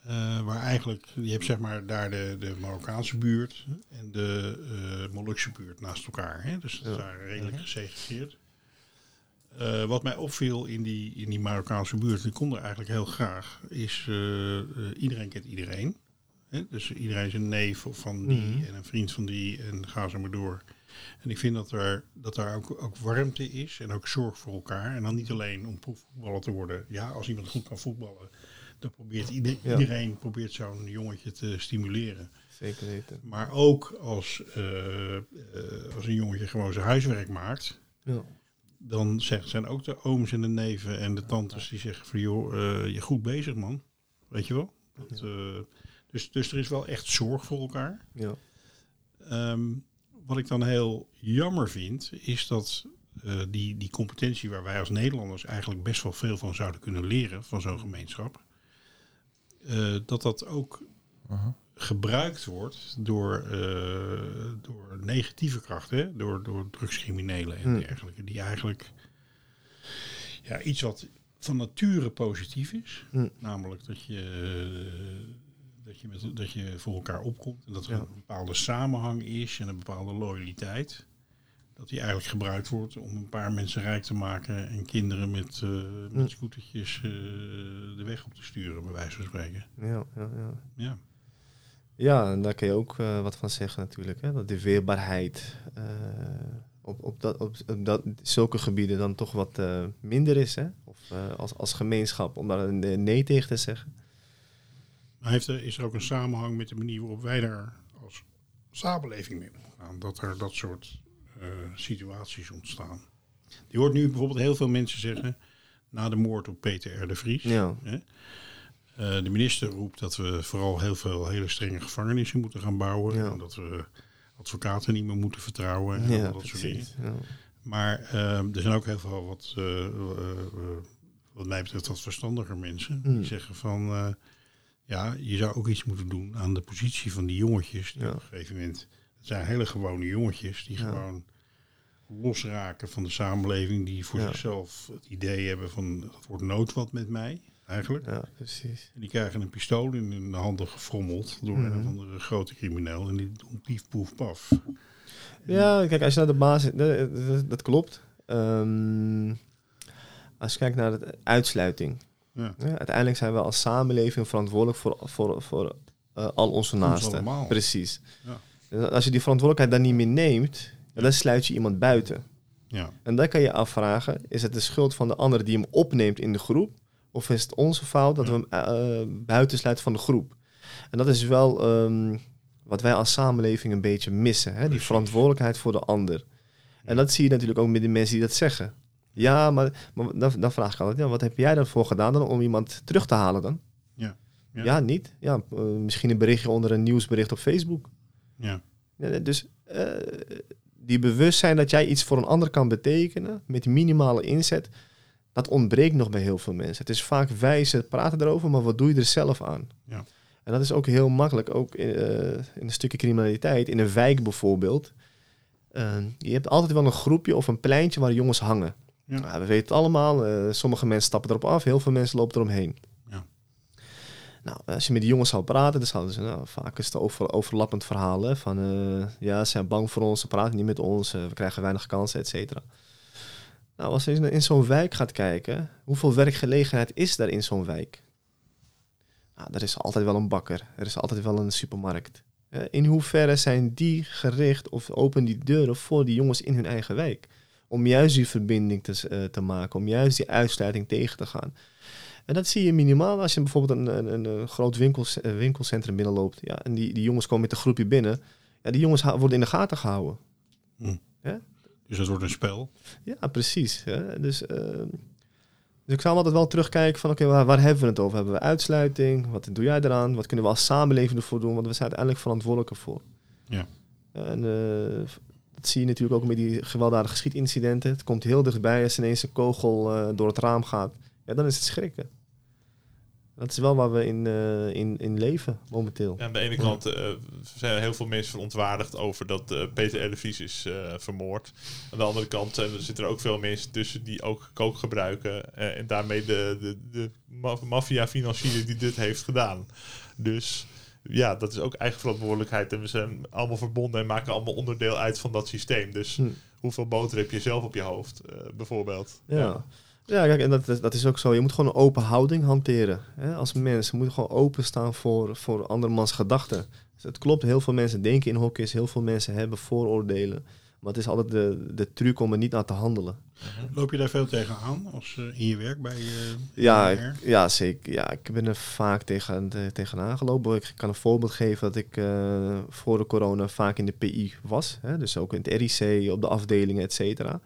Eh, waar eigenlijk, je hebt zeg maar daar de, de Marokkaanse buurt en de eh Molukse buurt naast elkaar. Hè? Dus dat is daar redelijk gesegregeerd. Eh, wat mij opviel in die, in die Marokkaanse buurt, die kon er eigenlijk heel graag, is iedereen kent iedereen. Hè? Dus iedereen is een neef van die Mhm. en een vriend van die en ga zo maar door. En ik vind dat er, dat daar ook, ook warmte is en ook zorg voor elkaar. En dan niet alleen om voetballer te worden. Ja, als iemand goed kan voetballen, dan probeert ieder- Ja. iedereen probeert zo'n jongetje te stimuleren. Zeker weten. Maar ook als, eh, eh, als een jongetje gewoon zijn huiswerk maakt, Ja. dan zegt, zijn ook de ooms en de neven en de tantes die zeggen van joh, eh, je goed bezig man. Weet je wel? Dat, dus, dus er is wel echt zorg voor elkaar. Ja. Ehm, wat ik dan heel jammer vind, is dat eh, die, die competentie waar wij als Nederlanders eigenlijk best wel veel van zouden kunnen leren van zo'n gemeenschap, eh, dat dat ook gebruikt wordt door, eh, door negatieve krachten, hè? Door, door drugscriminelen en Hmm. dergelijke, die eigenlijk ja, iets wat van nature positief is, Hmm. namelijk dat je, dat, je met, dat je voor elkaar opkomt en dat er Ja. een bepaalde samenhang is en een bepaalde loyaliteit. Dat die eigenlijk gebruikt wordt om een paar mensen rijk te maken en kinderen met, eh met Hmm. scootertjes eh, de weg op te sturen, bij wijze van spreken. Ja, ja, ja. Ja. Ja, en daar kun je ook eh, wat van zeggen natuurlijk. Hè? Dat de weerbaarheid op, op, dat, op, op dat, zulke gebieden dan toch wat minder is. Hè? Of als, als gemeenschap, om daar een nee tegen te zeggen. Maar heeft er, is er ook een samenhang met de manier waarop wij daar als samenleving mee omgaan? Dat er dat soort eh, situaties ontstaan. Je hoort nu bijvoorbeeld heel veel mensen zeggen, na de moord op Peter R. de Vries, Ja, hè, eh, de minister roept dat we vooral heel veel hele strenge gevangenissen moeten gaan bouwen. Ja. En dat we advocaten niet meer moeten vertrouwen en ja dat soort dingen. Ja. Maar ehm, er zijn ook heel veel wat, eh, wat mij betreft, wat verstandiger mensen. Die zeggen van, ja, je zou ook iets moeten doen aan de positie van die jongetjes. Die Ja. op een gegeven moment, het zijn hele gewone jongetjes die Ja. gewoon losraken van de samenleving. Die voor Ja. zichzelf het idee hebben van, het wordt nood wat met mij, eigenlijk. ja, precies. En die krijgen een pistool in hun handen gefrommeld door een Mhm. of andere grote crimineel. En die doen pief, poef, paf. Ja, kijk, als je naar de basis... Dat, dat, dat klopt. Ehm, als je kijkt naar de uitsluiting. Ja. Ja, uiteindelijk zijn we als samenleving verantwoordelijk voor, voor, voor eh, al onze naasten. Precies. Ja. Dus als je die verantwoordelijkheid dan niet meer neemt, dan sluit je iemand buiten. Ja. En dan kan je afvragen, is het de schuld van de ander die hem opneemt in de groep? Of is het onze fout dat we hem eh, buitensluiten van de groep? En dat is wel ehm, wat wij als samenleving een beetje missen. Hè? Die verantwoordelijkheid voor de ander. En dat zie je natuurlijk ook met de mensen die dat zeggen. Ja, maar, maar dan, dan vraag ik altijd, ja, wat heb jij daarvoor gedaan dan om iemand terug te halen dan? Ja. Ja, Ja. niet? Ja, eh, misschien een berichtje onder een nieuwsbericht op Facebook. Ja. Ja, dus eh, die bewustzijn dat jij iets voor een ander kan betekenen met minimale inzet, dat ontbreekt nog bij heel veel mensen. Het is vaak wijze praten erover, maar wat doe je er zelf aan? Ja. En dat is ook heel makkelijk, ook in, eh, in een stukje criminaliteit, in een wijk bijvoorbeeld. Je hebt altijd wel een groepje of een pleintje waar jongens hangen. Ja. Nou, we weten het allemaal, eh, sommige mensen stappen erop af, heel veel mensen lopen eromheen. Ja. Nou, als je met die jongens zou praten, dan zouden ze, nou, vaak is het over, overlappend verhaal. Hè, van, eh, ja, ze zijn bang voor ons, ze praten niet met ons, eh, we krijgen weinig kansen, et cetera. Nou, als je in, zo'n wijk gaat kijken, hoeveel werkgelegenheid is daar in zo'n wijk? Nou, er is altijd wel een bakker, er is altijd wel een supermarkt. In hoeverre zijn die gericht of open die deuren voor die jongens in hun eigen wijk? Om juist die verbinding te, eh, te maken, om juist die uitsluiting tegen te gaan. En dat zie je minimaal als je bijvoorbeeld een, een, een, groot eh, winkelcentrum binnenloopt. Ja, en die, die jongens komen met een groepje binnen. Ja, die jongens worden in de gaten gehouden. Dus dat wordt een spel. Ja, precies. Hè? Dus, eh, dus ik zou altijd wel terugkijken van, oké, waar, waar hebben we het over? Hebben we uitsluiting? Wat doe jij eraan? Wat kunnen we als samenleving ervoor doen? Want we zijn uiteindelijk verantwoordelijk ervoor. Ja. En eh, dat zie je natuurlijk ook met die gewelddadige schietincidenten. Het komt heel dichtbij als ineens een kogel eh, door het raam gaat. Ja, dan is het schrikken. Dat is wel waar we in, eh, in, in leven momenteel. Ja, aan de ene kant eh, zijn er heel veel mensen verontwaardigd over dat eh, Peter Vries is eh, vermoord. Aan de andere kant zitten er ook veel mensen tussen die ook kook gebruiken. eh, en daarmee de, de, de ma- maffia financieren die dit heeft gedaan. Dus ja, dat is ook eigen verantwoordelijkheid. En we zijn allemaal verbonden en maken allemaal onderdeel uit van dat systeem. Dus Hm. hoeveel boter heb je zelf op je hoofd, eh, bijvoorbeeld? Ja. Ja, kijk, en dat, is- dat is ook zo. Je moet gewoon een open houding hanteren. Hè? Als mens moet je gewoon openstaan voor, voor andermans gedachten. Dus het klopt, heel veel mensen denken in hokjes, heel veel mensen hebben vooroordelen. Maar het is altijd de, de truc om er niet naar te handelen. Loop je daar veel tegenaan als eh, in je werk bij je Ja, ik, ja, zeker. Ja, ik ben er vaak tegen, te- tegenaan gelopen. Ik kan een voorbeeld geven dat ik eh, voor de corona vaak in de PI was. Hè? Dus ook in het RIC, op de afdelingen, et cetera.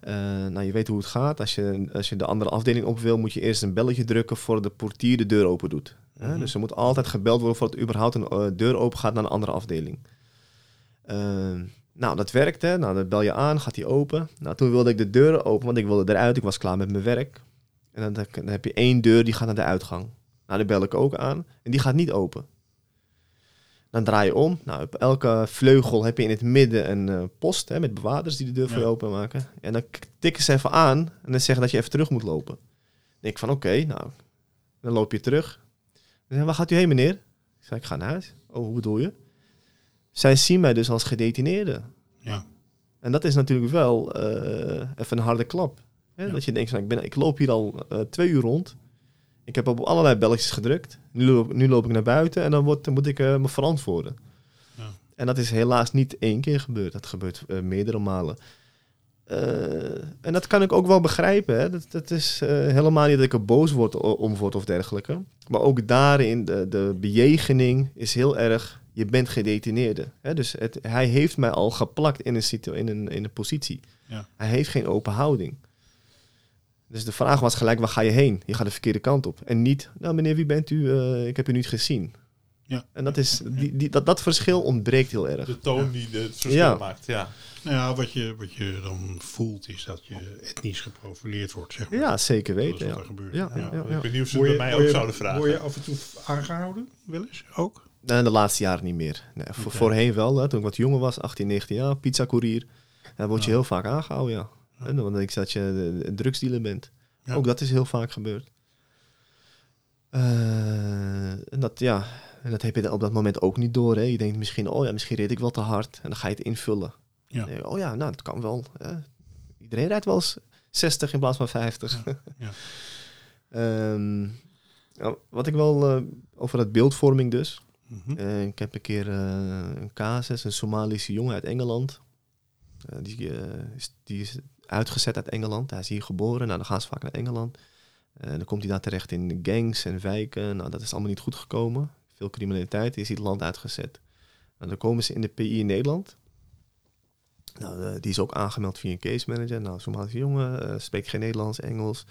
Eh, nou, je weet hoe het gaat. Als je, als je de andere afdeling op wil, moet je eerst een belletje drukken voordat de portier de deur open doet. Hè? Mhm. Dus er moet altijd gebeld worden voordat überhaupt een eh, deur open gaat naar een andere afdeling. Eh, nou, dat werkte. Nou, dan bel je aan, gaat die open. Nou, toen wilde ik de deuren open, want ik wilde eruit. Ik was klaar met mijn werk. En dan, dan heb je één deur die gaat naar de uitgang. Nou, die bel ik ook aan en die gaat niet open. Dan draai je om. Nou, op elke vleugel heb je in het midden een eh, post hè, met bewaarders die de deur voor Ja. je openmaken. En dan tikken ze even aan en dan zeggen dat je even terug moet lopen. Dan denk ik van oké, nou, dan loop je terug. Dan waar gaat u heen meneer? Ik zei, ik ga naar huis. Oh, hoe bedoel je? Zij zien mij dus als gedetineerde. Ja. En dat is natuurlijk wel eh, even een harde klap. Hè? Ja. Dat je denkt, van, ik, ben, ik loop hier al eh, twee uur rond. Ik heb op allerlei belletjes gedrukt. Nu loop, nu loop ik naar buiten en dan, wordt, dan moet ik eh, me verantwoorden. Ja. En dat is helaas niet één keer gebeurd. Dat gebeurt meerdere malen. Eh, en dat kan ik ook wel begrijpen. Hè? Dat, dat is eh, helemaal niet dat ik er boos word, om word of dergelijke. Maar ook daarin, de, de bejegening is heel erg... Je bent gedetineerde. Hè? Dus het, hij heeft mij al geplakt in een, situ- in een, in een positie. Ja. Hij heeft geen open houding. Dus de vraag was gelijk, waar ga je heen? Je gaat de verkeerde kant op. En niet, nou meneer, wie bent u? Eh, ik heb u niet gezien. Ja. En dat, is, die, die, dat, dat verschil ontbreekt heel erg. De toon die het verschil Ja. maakt, ja. Nou ja, wat je, wat je dan voelt is dat je etnisch geprofileerd wordt, zeg maar. Ja, zeker Dat is weten. wat Ja. er gebeurt. Ja, ja, ja. Ik ben benieuwd of ze Word het je- bij mij ook je- zouden vragen. Word je af en toe aangehouden, wel eens? Ook? En de laatste jaren niet meer. Nee, voor. Voorheen wel, hè, toen ik wat jonger was, 18, 19 jaar, pizza-courier. Dan word je Ja. heel vaak aangehouden, ja. En dan denk ik dat je de- een drugsdealer bent. Ja. Ook dat is heel vaak gebeurd. Eh, en dat, ja, en dat heb je dan op dat moment ook niet door. Hè. Je denkt misschien, oh ja, misschien reed ik wel te hard. En dan ga je het invullen. Ja. Oh ja, nou, dat kan wel. Iedereen rijdt wel eens 60 in plaats van 50. Ja. Ehm, ja, wat ik wel eh, over het beeldvorming dus. Mhm. Eh, ik heb een keer eh, een casus, een Somalische jongen uit Engeland. Die, is, die is uitgezet uit Engeland. Hij is hier geboren. Nou, dan gaan ze vaak naar Engeland. Eh, dan komt hij daar terecht in gangs en wijken. Nou, dat is allemaal niet goed gekomen. Veel criminaliteit. Is het land uitgezet. Nou, dan komen ze in de PI in Nederland. Nou, eh, die is ook aangemeld via een case manager. Nou, Somalische jongen, eh, spreekt geen Nederlands, Engels.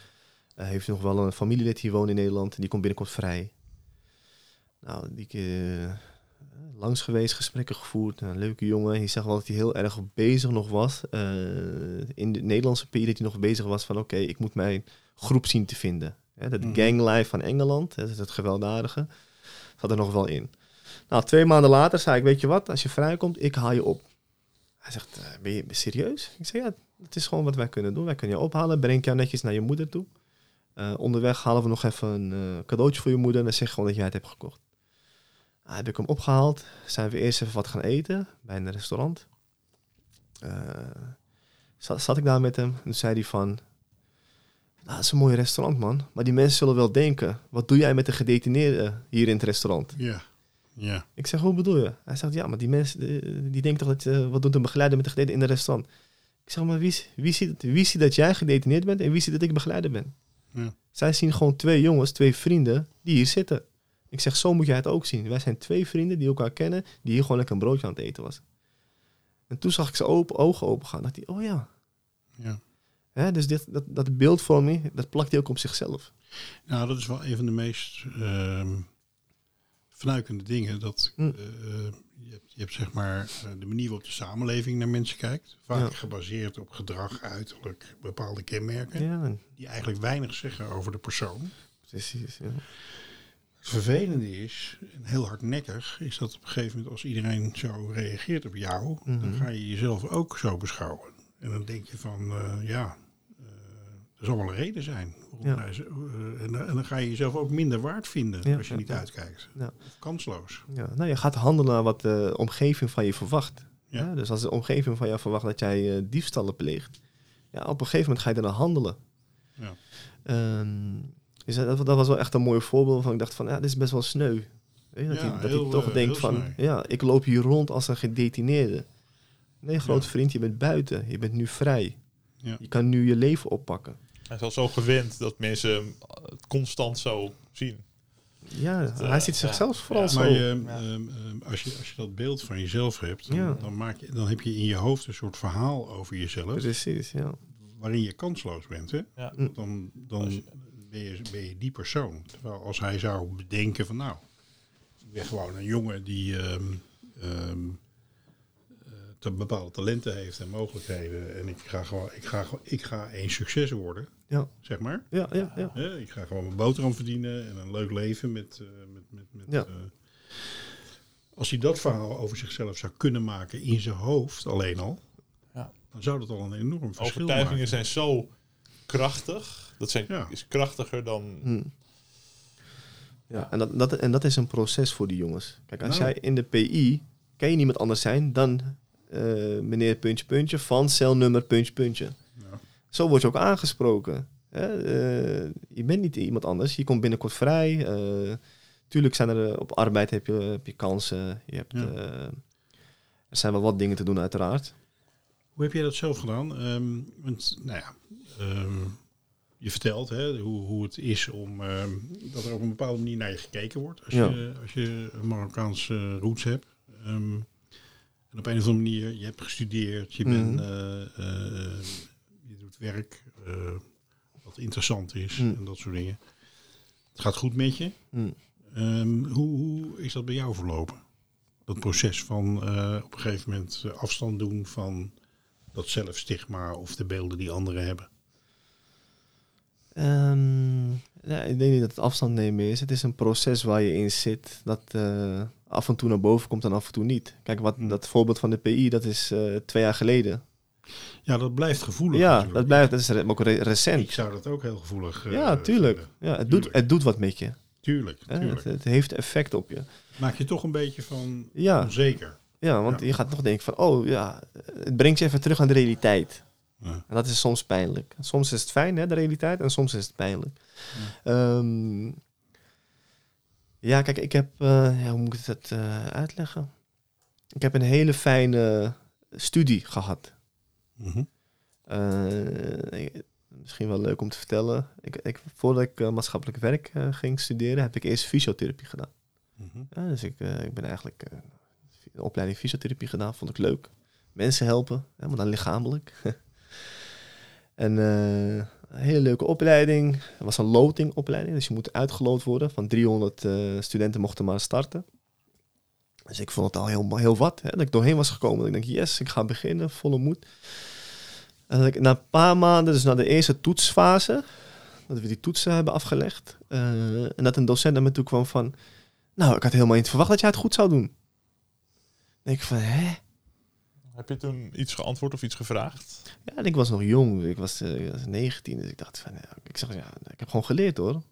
Eh, heeft nog wel een familielid hier woont in Nederland. Die komt binnenkort vrij. Nou, die keer langs geweest, gesprekken gevoerd. Nou, een leuke jongen. Hij zag wel dat hij heel erg bezig nog was. in de Nederlandse periode dat hij nog bezig was van... oké, ik moet mijn groep zien te vinden. Dat Mhm. ganglife van Engeland, dat is het gewelddadige. zat er nog wel in. Nou, twee maanden later zei ik, weet je wat, als je vrijkomt, ik haal je op. Hij zegt, eh, ben je serieus? Ik zeg, ja, het is gewoon wat wij kunnen doen. Wij kunnen je ophalen, breng jou netjes naar je moeder toe. Eh, onderweg halen we nog even een eh, cadeautje voor je moeder en dan zeg gewoon dat jij het hebt gekocht. Nou, heb ik hem opgehaald, zijn we eerst even wat gaan eten bij een restaurant. Zat, zat ik daar met hem en zei hij van, nou, dat is een mooi restaurant man, maar die mensen zullen wel denken, wat doe jij met de gedetineerde hier in het restaurant? Ja. Ja. Ik zeg, hoe bedoel je? Hij zegt, ja, maar die mensen, die denken toch dat, eh, wat doet een begeleider met de gedetineerde in een restaurant? Ik zeg, maar wie, wie, ziet, wie ziet dat jij gedetineerd bent en wie ziet dat ik begeleider ben? Ja. Zij zien gewoon twee jongens, twee vrienden, die hier zitten. Ik zeg, zo moet jij het ook zien. Wij zijn twee vrienden die elkaar kennen, die hier gewoon lekker een broodje aan het eten was. En toen zag ik ze open, ogen open gaan. dacht hij, oh ja. Ja. Hè, dus dit, dat, dat beeldvorming, dat plakt hij ook op zichzelf. Nou, dat is wel een van de meest ehm fnuikende dingen. Dat Hm. eh, je, hebt, je hebt zeg maar eh, de manier waarop de samenleving naar mensen kijkt. Vaak Ja. gebaseerd op gedrag, uiterlijk, bepaalde kenmerken. Ja, Die eigenlijk weinig zeggen over de persoon. precies. Ja. Het vervelende is, en heel hardnekkig, is dat op een gegeven moment als iedereen zo reageert op jou, dan Mhm. ga je jezelf ook zo beschouwen. En dan denk je van, eh, ja, er zal wel een reden zijn. Ja. eh, en, dan- en dan ga je jezelf ook minder waard vinden Ja, als je niet uitkijkt. Kansloos. Ja, nou, je gaat handelen naar wat de omgeving van je verwacht. Dus als de omgeving van jou verwacht dat jij eh, diefstallen pleegt, ja, op een gegeven moment ga je daarna handelen. Ja. Ehm, dus dat, dat was wel echt een mooi voorbeeld van ik dacht van, ja, dit is best wel sneu. Weet je, dat hij, dat heel, hij toch eh, denkt van, sneu. ja, ik loop hier rond als een gedetineerde. Nee, groot vriend, je bent buiten. Je bent nu vrij. Ja. Je kan nu je leven oppakken. Hij is al zo gewend dat mensen hem het constant zo zien. Ja, eh, hij ziet ja. zichzelf vooral Ja. zo. Maar je, Ja. ehm, ehm, als, je, als je dat beeld van jezelf hebt, dan, Ja. dan, maak je, dan heb je in je hoofd een soort verhaal over jezelf, Precies, ja. waarin je kansloos bent. Hè? Ja. Dan, dan je- ben, je, ben je die persoon. Terwijl als hij zou bedenken van nou, ik ben gewoon een jongen die ehm, ehm, eh, te bepaalde talenten heeft en mogelijkheden. En ik ga gewoon, ik ga, gewoon- ik ga een succes worden, Ja, zeg maar. ja, ja. ja. Ik ga gewoon mijn boterham verdienen en een leuk leven met... eh, met, met, met Ja. eh, als hij dat verhaal over zichzelf zou kunnen maken in zijn hoofd alleen al, Ja. dan zou dat al een enorm verschil Overtuigingen maken. zijn zo krachtig. Dat zijn, Ja. is krachtiger dan... Hm. Ja, en dat, dat, en dat is een proces voor die jongens. Kijk, als Nou. jij in de PI, kan je niemand anders zijn dan eh, meneer puntje puntje van celnummer puntje puntje. Ja. Zo word je ook aangesproken. Hè? Eh, je bent niet iemand anders, je komt binnenkort vrij. eh, tuurlijk zijn er op arbeid heb je, heb je kansen. Je hebt, Ja. er zijn wel wat dingen te doen uiteraard. Hoe heb jij dat zelf gedaan? Ehm, want, nou ja, ehm, je vertelt hè, hoe, hoe het is om ehm, dat er op een bepaalde manier naar je gekeken wordt als, Ja. je, als je een Marokkaanse roots hebt. Ehm, en op een of andere manier, je hebt gestudeerd, je, bent, Mhm. eh, eh, je doet werk eh, wat interessant is Mhm. en dat soort dingen. Het gaat goed met je. Hm. Ehm, hoe, hoe is dat bij jou verlopen? Dat proces van op een gegeven moment afstand doen van dat zelfstigma of de beelden die anderen hebben. Ehm, ja, ik denk niet dat het afstand nemen is. Het is een proces waar je in zit dat eh, af en toe naar boven komt en af en toe niet. Kijk, wat, Hmm. dat voorbeeld van de PI, dat is eh, twee jaar geleden. Ja, dat blijft gevoelig. ja, natuurlijk. dat, blijft, dat is ook re- Ik recent. zou dat ook heel gevoelig. eh, ja, tuurlijk. vinden. Ja, het, doet, het doet wat met je. Tuurlijk, tuurlijk. Het, het heeft effect op je. Maak je toch een beetje van Ja, onzeker. ja want Ja. je gaat toch denken van, oh ja, het brengt je even terug aan de realiteit. Ja. En dat is soms pijnlijk. Soms is het fijn, hè, de realiteit, en soms is het pijnlijk. Ehm, ja, kijk, ik heb, ja, hoe moet ik het eh, uitleggen? Ik heb een hele fijne studie gehad. Mhm. Eh, misschien wel leuk om te vertellen. Ik, ik, voordat ik maatschappelijk werk ging studeren, heb ik eerst fysiotherapie gedaan. Mhm. Ja, dus ik, ik ben eigenlijk een opleiding fysiotherapie gedaan, vond ik leuk. Mensen helpen, hè, maar dan lichamelijk. en eh, een hele leuke opleiding. Het was een lotingopleiding, dus je moet uitgeloot worden. Van 300 eh, studenten mochten maar starten. Dus ik vond het al heel, heel wat, hè, dat ik doorheen was gekomen. Dat ik denk, yes, ik ga beginnen, volle moed. En dat ik na een paar maanden, dus na de eerste toetsfase, dat we die toetsen hebben afgelegd. eh, en dat een docent naar me toe kwam van, Nou, ik had helemaal niet verwacht dat jij het goed zou doen. Denk ik van, hè? Heb je toen iets geantwoord of iets gevraagd? Ja, en ik was nog jong. Ik was, eh, ik was 19, dus ik dacht van, ja, ik zeg, ja, ik heb gewoon geleerd hoor. Het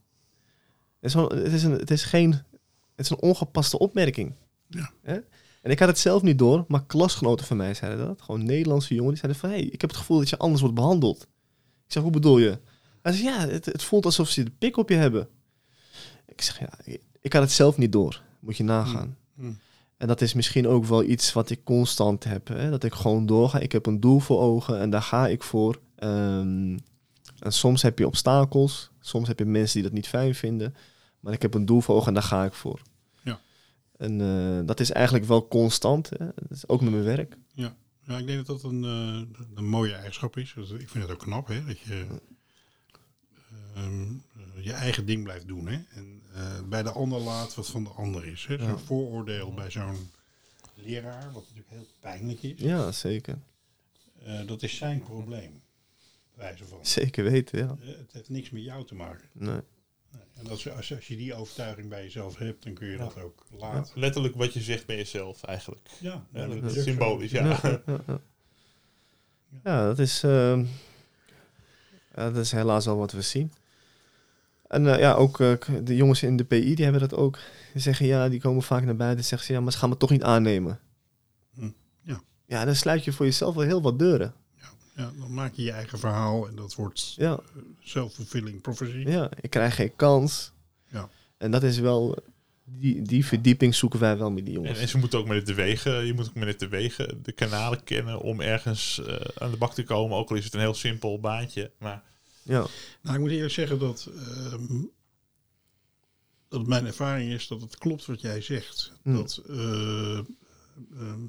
is, gewoon- het is, een, het is geen, het is een ongepaste opmerking. Ja. Hè? En ik had het zelf niet door, maar klasgenoten van mij zeiden dat. Gewoon Nederlandse jongen, die zeiden van, hé, hey, ik heb het gevoel dat je anders wordt behandeld. Ik zeg, hoe bedoel je? Hij zei, ja, het, het voelt alsof ze de pik op je hebben. Ik zeg, ja, ik, ik had het zelf niet door. Moet je nagaan. Hmm. En dat is misschien ook wel iets wat ik constant heb. Hè? Dat ik gewoon doorga. Ik heb een doel voor ogen en daar ga ik voor. Ehm, en soms heb je obstakels. Soms heb je mensen die dat niet fijn vinden. Maar ik heb een doel voor ogen en daar ga ik voor. Ja. En eh, dat is eigenlijk wel constant. Hè? Dat is ook met mijn werk. Ja, ik denk dat dat een, eh, een mooie eigenschap is. Ik vind het ook knap, hè, dat je ehm, eh, je eigen ding blijft doen. Hè? En bij de ander laat wat van de ander is. Hè? Zo'n Ja. vooroordeel bij zo'n leraar, wat natuurlijk heel pijnlijk is, Ja, zeker. eh, dat is zijn probleem. Wijze van. Zeker weten, ja. Eh, het heeft niks met jou te maken. Nee. Nee. En als, als, als je die overtuiging bij jezelf hebt, dan kun je dat ook laten. Letterlijk wat je zegt bij jezelf eigenlijk. Ja, Ja, dat dat is is ook zo. symbolisch, ja. Ja, ja, ja. Ja, dat is, ehm, ja, dat is helaas al wat we zien. En eh, ja, ook eh, de jongens in de PI, die hebben dat ook. Die zeggen ja, die komen vaak naar buiten en zeggen ze ja, maar ze gaan me toch niet aannemen. Hm, ja. Ja, dan sluit je voor jezelf wel heel wat deuren. Ja, dan maak je je eigen verhaal en dat wordt Ja, self-fulfilling prophecy. ja, ik krijg geen kans. Ja. En dat is wel, die, die verdieping zoeken wij wel met die En, jongens. en ze moeten ook met het te wegen, je moet ook met het te wegen de kanalen kennen om ergens eh, aan de bak te komen. Ook al is het een heel simpel baantje. Maar Ja, Nou, ik moet eerlijk zeggen dat, ehm, dat mijn ervaring is dat het klopt wat jij zegt. Hmm. Dat eh, ehm,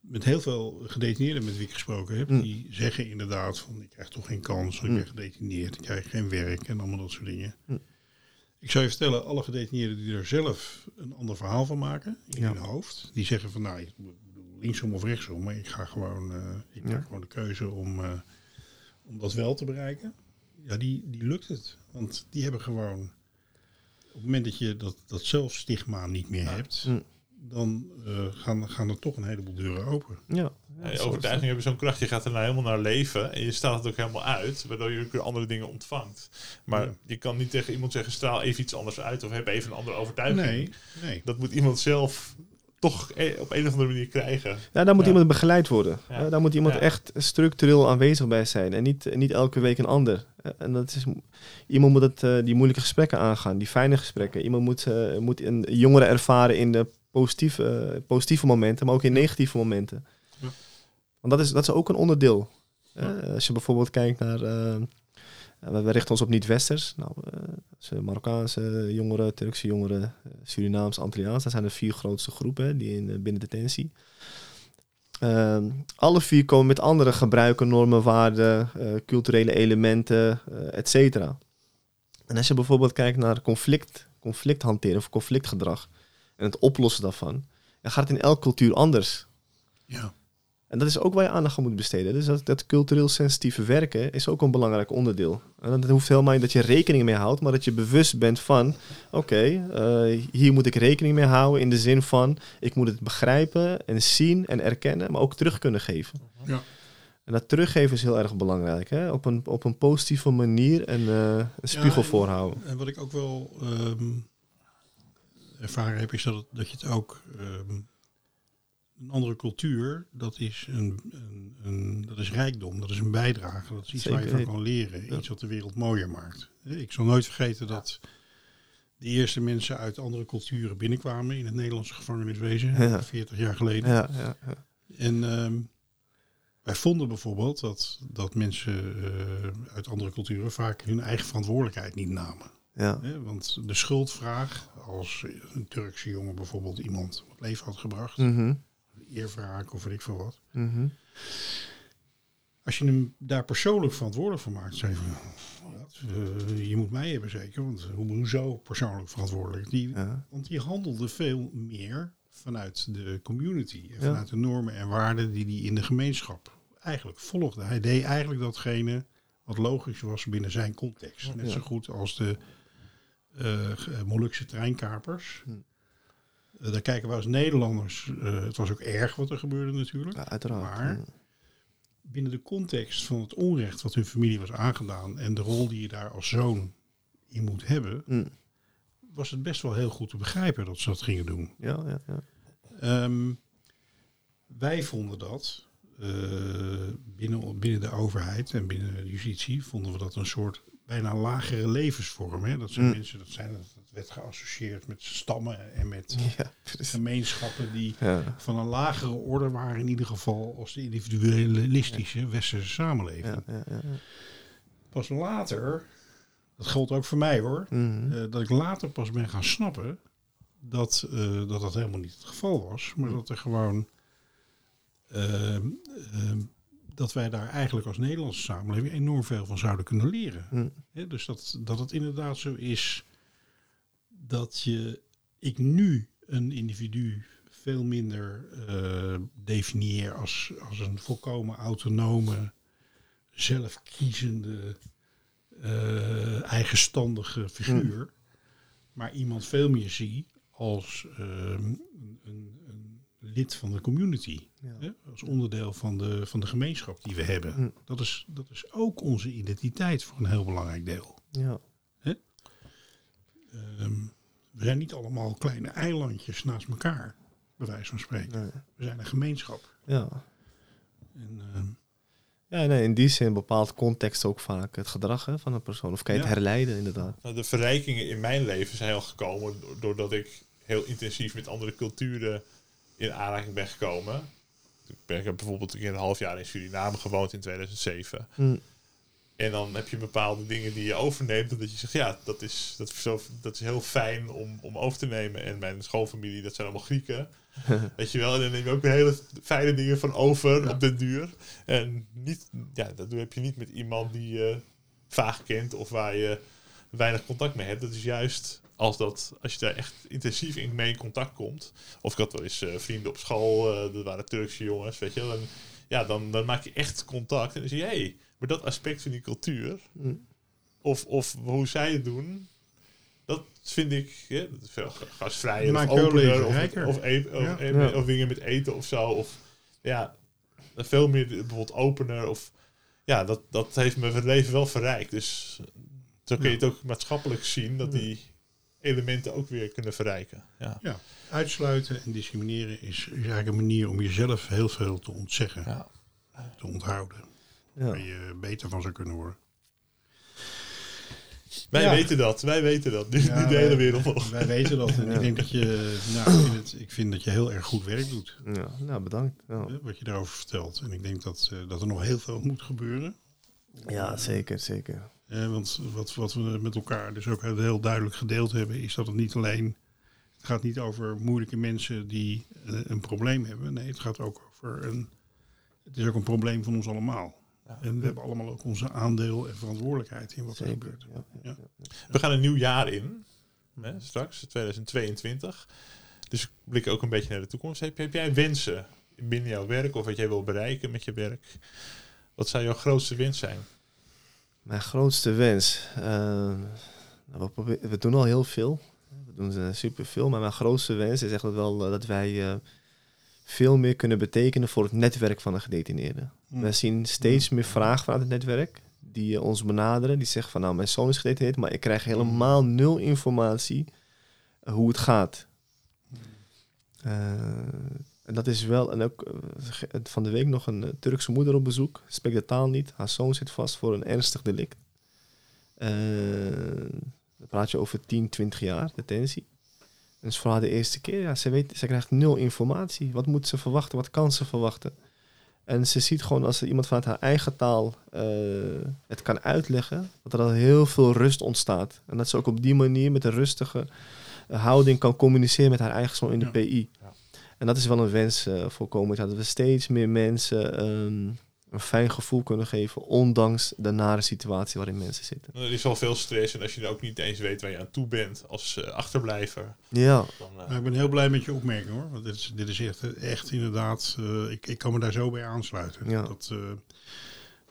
met heel veel gedetineerden met wie ik gesproken heb, Hmm. die zeggen inderdaad van ik krijg toch geen kans, ik Hmm. ben gedetineerd, ik krijg geen werk en allemaal dat soort dingen. Hmm. Ik zou je vertellen, alle gedetineerden die er zelf een ander verhaal van maken in Ja. hun hoofd, die zeggen van nou, ik bedoel, linksom of rechtsom, maar ik ga gewoon, eh, ik maak Ja. gewoon de keuze om, eh, om dat wel te bereiken. Ja, die, die lukt het. Want die hebben gewoon, op het moment dat je dat, dat zelfstigma niet meer hebt, Hm. dan eh, gaan, gaan er toch een heleboel deuren open. ja. ja overtuiging hebben zo'n kracht. Je gaat er nou helemaal naar leven. En je staat het ook helemaal uit. Waardoor je ook weer andere dingen ontvangt. Maar Ja. je kan niet tegen iemand zeggen: straal even iets anders uit. Of heb even een andere overtuiging. Nee, nee. Dat moet iemand zelf toch eh, op een of andere manier krijgen. Ja, daar moet Ja. iemand begeleid worden. Ja. Eh, daar moet iemand Ja. echt structureel aanwezig bij zijn. En niet, niet elke week een ander. Eh, en dat is, iemand moet het, eh, die moeilijke gesprekken aangaan, die fijne gesprekken. Iemand moet, eh, moet een jongere ervaren in de positieve, eh, positieve momenten, maar ook in negatieve momenten. Ja. Want dat is, dat is ook een onderdeel. Eh, als je bijvoorbeeld kijkt naar... eh, we richten ons op niet-westers. Nou, eh, je Marokkaanse jongeren, Turkse jongeren, eh, Surinaams, Antilliaans. Dat zijn de vier grootste groepen die in, eh, binnen detentie. Ehm, alle vier komen met andere gebruiken, normen, waarden, eh, culturele elementen, eh et cetera. En als je bijvoorbeeld kijkt naar conflict, conflict hanteren of conflictgedrag en het oplossen daarvan, dan gaat het in elke cultuur anders. Ja. En dat is ook waar je aandacht aan moet besteden. Dus dat, dat cultureel sensitieve werken is ook een belangrijk onderdeel. En dat hoeft helemaal niet dat je rekening mee houdt, maar dat je bewust bent van: oké, eh, hier moet ik rekening mee houden in de zin van: ik moet het begrijpen en zien en erkennen, maar ook terug kunnen geven. Ja. En dat teruggeven is heel erg belangrijk. Hè? Op, een, op een positieve manier en eh, een spiegel en- voorhouden. En wat ik ook wel ehm, ervaren heb, is dat, het- dat je het ook. ehm, een andere cultuur, dat is, een, een, een, dat is rijkdom, dat is een bijdrage. Dat is iets waar je van kan leren. Ja. Iets wat de wereld mooier maakt. Ik zal nooit vergeten dat de eerste mensen uit andere culturen binnenkwamen in het Nederlandse gevangeniswezen, Ja. 40 jaar geleden. Ja, ja, ja. En ehm, wij vonden bijvoorbeeld dat, dat mensen eh, uit andere culturen vaak hun eigen verantwoordelijkheid niet namen. ja. Want de schuldvraag, als een Turkse jongen bijvoorbeeld iemand het leven had gebracht, Mhm, eerwraak of weet ik veel wat. mhm. Als je hem daar persoonlijk verantwoordelijk voor maakt, zei van, wat, eh, je moet mij hebben zeker, want hoe- hoezo persoonlijk verantwoordelijk? Die, Ja. Want die handelde veel meer vanuit de community en Ja. vanuit de normen en waarden die hij in de gemeenschap eigenlijk volgde. Hij deed eigenlijk datgene wat logisch was binnen zijn context. Net zo goed als de eh, Molukse treinkapers. Hm. Eh, daar kijken we als Nederlanders. eh, het was ook erg wat er gebeurde natuurlijk. Ja, uiteraard. Maar-. Binnen de context van het onrecht wat hun familie was aangedaan en de rol die je daar als zoon in moet hebben, Mm. was het best wel heel goed te begrijpen dat ze dat gingen doen. Ja, ja, ja. Ehm, wij vonden dat eh, binnen, binnen de overheid en binnen de justitie vonden we dat een soort bijna lagere levensvorm. Hè? Dat zijn Mm. mensen, dat zijn dat werd geassocieerd met stammen en met Ja, gemeenschappen die Ja, van een lagere orde waren in ieder geval als de individualistische westerse samenleving. ja, ja, ja. ja. Pas later, dat geldt ook voor mij hoor, Mhm. eh, dat ik later pas ben gaan snappen dat, eh, dat dat helemaal niet het geval was. Maar dat er gewoon. ehm, ehm, dat wij daar eigenlijk als Nederlandse samenleving enorm veel van zouden kunnen leren. Mm. Hè, dus dat, dat het inderdaad zo is dat je, ik nu een individu veel minder eh, definieer als, als een volkomen autonome, zelfkiezende, eh, eigenstandige figuur. Maar iemand veel meer zie als ehm, een, een, een lid van de community. Ja. Hè? Als onderdeel van de, van de gemeenschap die we hebben. Mm. Dat, is, dat is ook onze identiteit voor een heel belangrijk deel. Ja. Ehm, we zijn niet allemaal kleine eilandjes naast elkaar, bij wijze van spreken. Nee. We zijn een gemeenschap. Ja. En, ehm, Ja, nee, in die zin bepaalt context ook vaak het gedrag hè, van een persoon. Of kan je het herleiden, inderdaad. Nou, de verrijkingen in mijn leven zijn al gekomen do- doordat ik heel intensief met andere culturen in aanraking ben gekomen. Ik, ben, ik heb bijvoorbeeld een keer een half jaar in Suriname gewoond in 2007. Mm. En dan heb je bepaalde dingen die je overneemt. Dat je zegt, ja, dat is, dat is, zo, dat is heel fijn om, om over te nemen. En mijn schoonfamilie, dat zijn allemaal Grieken. Weet je wel, en dan neem je ook weer hele fijne dingen van over Ja. op den duur. En niet, ja, dat heb je niet met iemand die je vaag kent of waar je weinig contact mee hebt. Dat is juist als, dat, als je daar echt intensief in mee in contact komt. Of ik had wel eens eh, vrienden op school, eh, dat waren Turkse jongens, weet je wel. En, ja, dan, dan maak je echt contact en dan zie je, hé, hey, maar dat aspect van die cultuur, Mm. of, of hoe zij het doen, dat vind ik ja, veel gastvrijer of opener, of, of, e- of, Ja. of dingen met eten of zo. Of ja, veel meer bijvoorbeeld opener. Of ja, dat, dat heeft mijn leven wel verrijkt. Dus zo kun je het ook maatschappelijk zien dat die elementen ook weer kunnen verrijken. Ja. ja, uitsluiten en discrimineren is, is eigenlijk een manier om jezelf heel veel te ontzeggen, Ja. te onthouden. Ja. Waar je beter van zou kunnen worden. Wij Ja. weten dat, wij weten dat. Nu, Ja, nu de hele wij- wereld nog. Wij weten dat. En Ja. ik denk dat je, nou, ik, vind het, ik vind dat je heel erg goed werk doet. ja, nou bedankt. Wat je daarover vertelt. En ik denk dat, eh, dat er nog heel veel moet gebeuren. ja, zeker, zeker. Eh, want wat, wat we met elkaar dus ook heel duidelijk gedeeld hebben, is dat het niet alleen. Het gaat niet over moeilijke mensen die eh, een probleem hebben. Nee, het gaat ook over een. Het is ook een probleem van ons allemaal. Ja. En we hebben allemaal ook onze aandeel en verantwoordelijkheid in wat er gebeurt. Ja. Ja. We gaan een nieuw jaar in, hè, straks, 2022. Dus ik blik ook een beetje naar de toekomst. Heb, heb jij wensen binnen jouw werk of wat jij wil bereiken met je werk? Wat zou jouw grootste wens zijn? Mijn grootste wens. eh, nou, we, we doen al heel veel. We doen uh, superveel. Maar mijn grootste wens is echt wel eh, dat wij eh, veel meer kunnen betekenen voor het netwerk van de gedetineerden. Hm. We zien steeds meer vragen vanuit het netwerk. Die eh, ons benaderen. Die zeggen van nou mijn zoon is gedetineerd. Maar ik krijg helemaal nul informatie eh, hoe het gaat. Eh, en dat is wel, en ook van de week nog een Turkse moeder op bezoek. Spreekt de taal niet. Haar zoon zit vast voor een ernstig delict. Dan praat je over 10, 20 jaar detentie. Is voor haar de eerste keer. Ja, ze, weet, ze krijgt nul informatie. Wat moet ze verwachten? Wat kan ze verwachten? En ze ziet gewoon als er iemand vanuit haar eigen taal eh, het kan uitleggen, dat er al heel veel rust ontstaat. En dat ze ook op die manier met een rustige eh, houding kan communiceren met haar eigen zoon in de Ja. PI. Ja. En dat is wel een wens voor komend jaar. Dat we steeds meer mensen ehm, een fijn gevoel kunnen geven, ondanks de nare situatie waarin mensen zitten. Er is al veel stress en als je dan ook niet eens weet waar je aan toe bent als eh, achterblijver. Ja, Dan, eh, Maar ik ben heel blij met je opmerking hoor. Want dit is, dit is echt, echt inderdaad. eh, ik, ik kan me daar zo bij aansluiten. Ja. Dat, eh,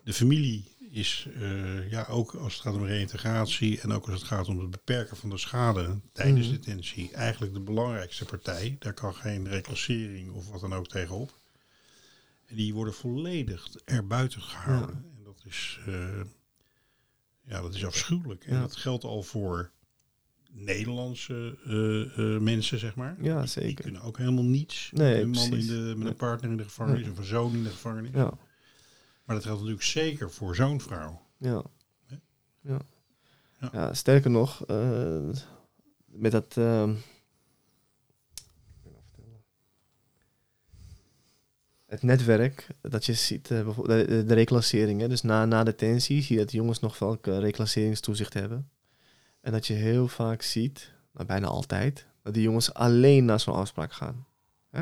de familie is eh, ja, ook als het gaat om reïntegratie en ook als het gaat om het beperken van de schade tijdens Mhm. detentie, eigenlijk de belangrijkste partij. Daar kan geen reclassering of wat dan ook tegenop. Die worden volledig erbuiten gehouden. En dat is, eh, ja, dat is afschuwelijk. En Ja. dat geldt al voor Nederlandse eh, eh, mensen, zeg maar. Ja, Die zeker. kunnen ook helemaal niets. Nee, een man in de, met Nee. een partner in de gevangenis of een zoon in de gevangenis. Ja, Maar dat geldt natuurlijk zeker voor zo'n vrouw. ja. Ja. Ja. ja sterker nog, met dat... het netwerk, dat je ziet, eh, bijvoorbeeld de, de reclassering. Hè? Dus na, na detentie zie je dat de jongens nog vaak eh, reclasseringstoezicht hebben. En dat je heel vaak ziet, nou, bijna altijd, dat die jongens alleen naar zo'n afspraak gaan.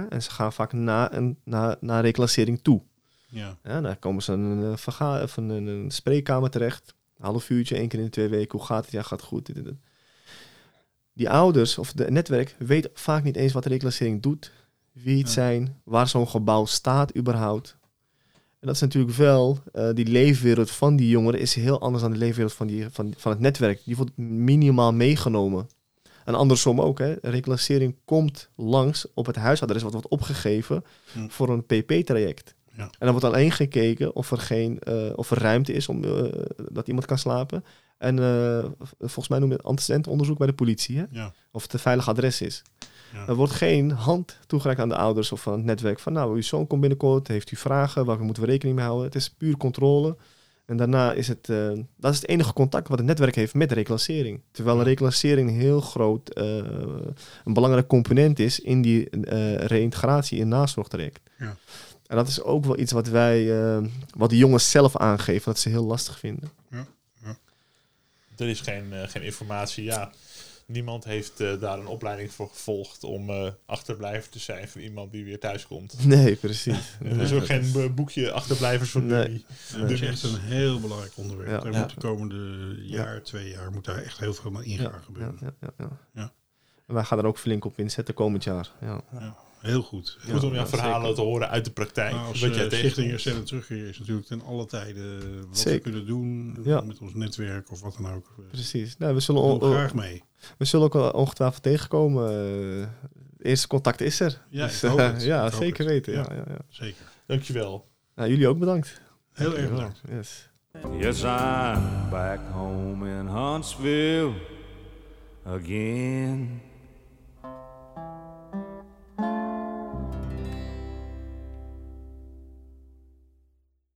En ze gaan vaak na een na, naar reclassering toe. Ja, Ja, daar komen ze in een, eh, verga- of een, een, een spreekkamer terecht. Een half uurtje, één keer in de twee weken. Hoe gaat het? Ja, gaat goed. dit. Die ouders of het netwerk weet vaak niet eens wat de reclassering doet. Wie het zijn, waar zo'n gebouw staat überhaupt. En dat is natuurlijk wel, eh, die leefwereld van die jongeren is heel anders dan de leefwereld van, die, van, van het netwerk. Die wordt minimaal meegenomen. En andersom ook, hè. Reclassering komt langs op het huisadres wat wordt opgegeven Hm. voor een PP-traject. Ja. En dan wordt alleen gekeken of er, geen, eh, of er ruimte is om eh, dat iemand kan slapen. En volgens mij noemen we het antecedentonderzoek bij de politie. Hè? ja, Of het een veilig adres is. Ja. Er wordt geen hand toegereikt aan de ouders of aan het netwerk van nou, uw zoon komt binnenkort, heeft u vragen, waar moeten we rekening mee houden? Het is puur controle. En daarna is het, eh, dat is het enige contact wat het netwerk heeft met de reclassering. Terwijl een reclassering heel groot, eh, een belangrijk component is in die eh reïntegratie in nazorgtraject. Ja. En dat is ook wel iets wat wij, eh, wat de jongens zelf aangeven, dat ze heel lastig vinden. Er is geen, eh, geen informatie. Ja, niemand heeft eh, daar een opleiding voor gevolgd om eh, achterblijver te zijn voor iemand die weer thuis komt. Nee, precies. Er is ook geen eh, boekje achterblijvers voor Nee. dat is echt een heel belangrijk onderwerp. Ja. Daar Ja. moet de komende jaar, twee jaar, moet daar echt heel veel in gaan Ja, gebeuren. ja, ja, ja. Ja. En wij gaan er ook flink op inzetten komend jaar. Ja. Heel goed. Ja. Goed om jouw verhalen zeker. te horen uit de praktijk. Maar als wat eh, jij Stichting tegenkomt. Herstellen Terugkeer is natuurlijk ten alle tijden eh, wat Zeker. we kunnen doen Ja. met ons netwerk of wat dan ook. Precies. Nou, we, zullen on- graag mee. we zullen ook wel ongetwijfeld tegenkomen. Eh, het eerste contact is er. Ja, Dus, ik hoop eh, het. ja Ik hoop zeker het. weten. Ja. Ja. Ja, ja, Zeker. Dankjewel. Nou, jullie ook bedankt. Heel erg bedankt. Yes. Yes, I'm back home in Huntsville again.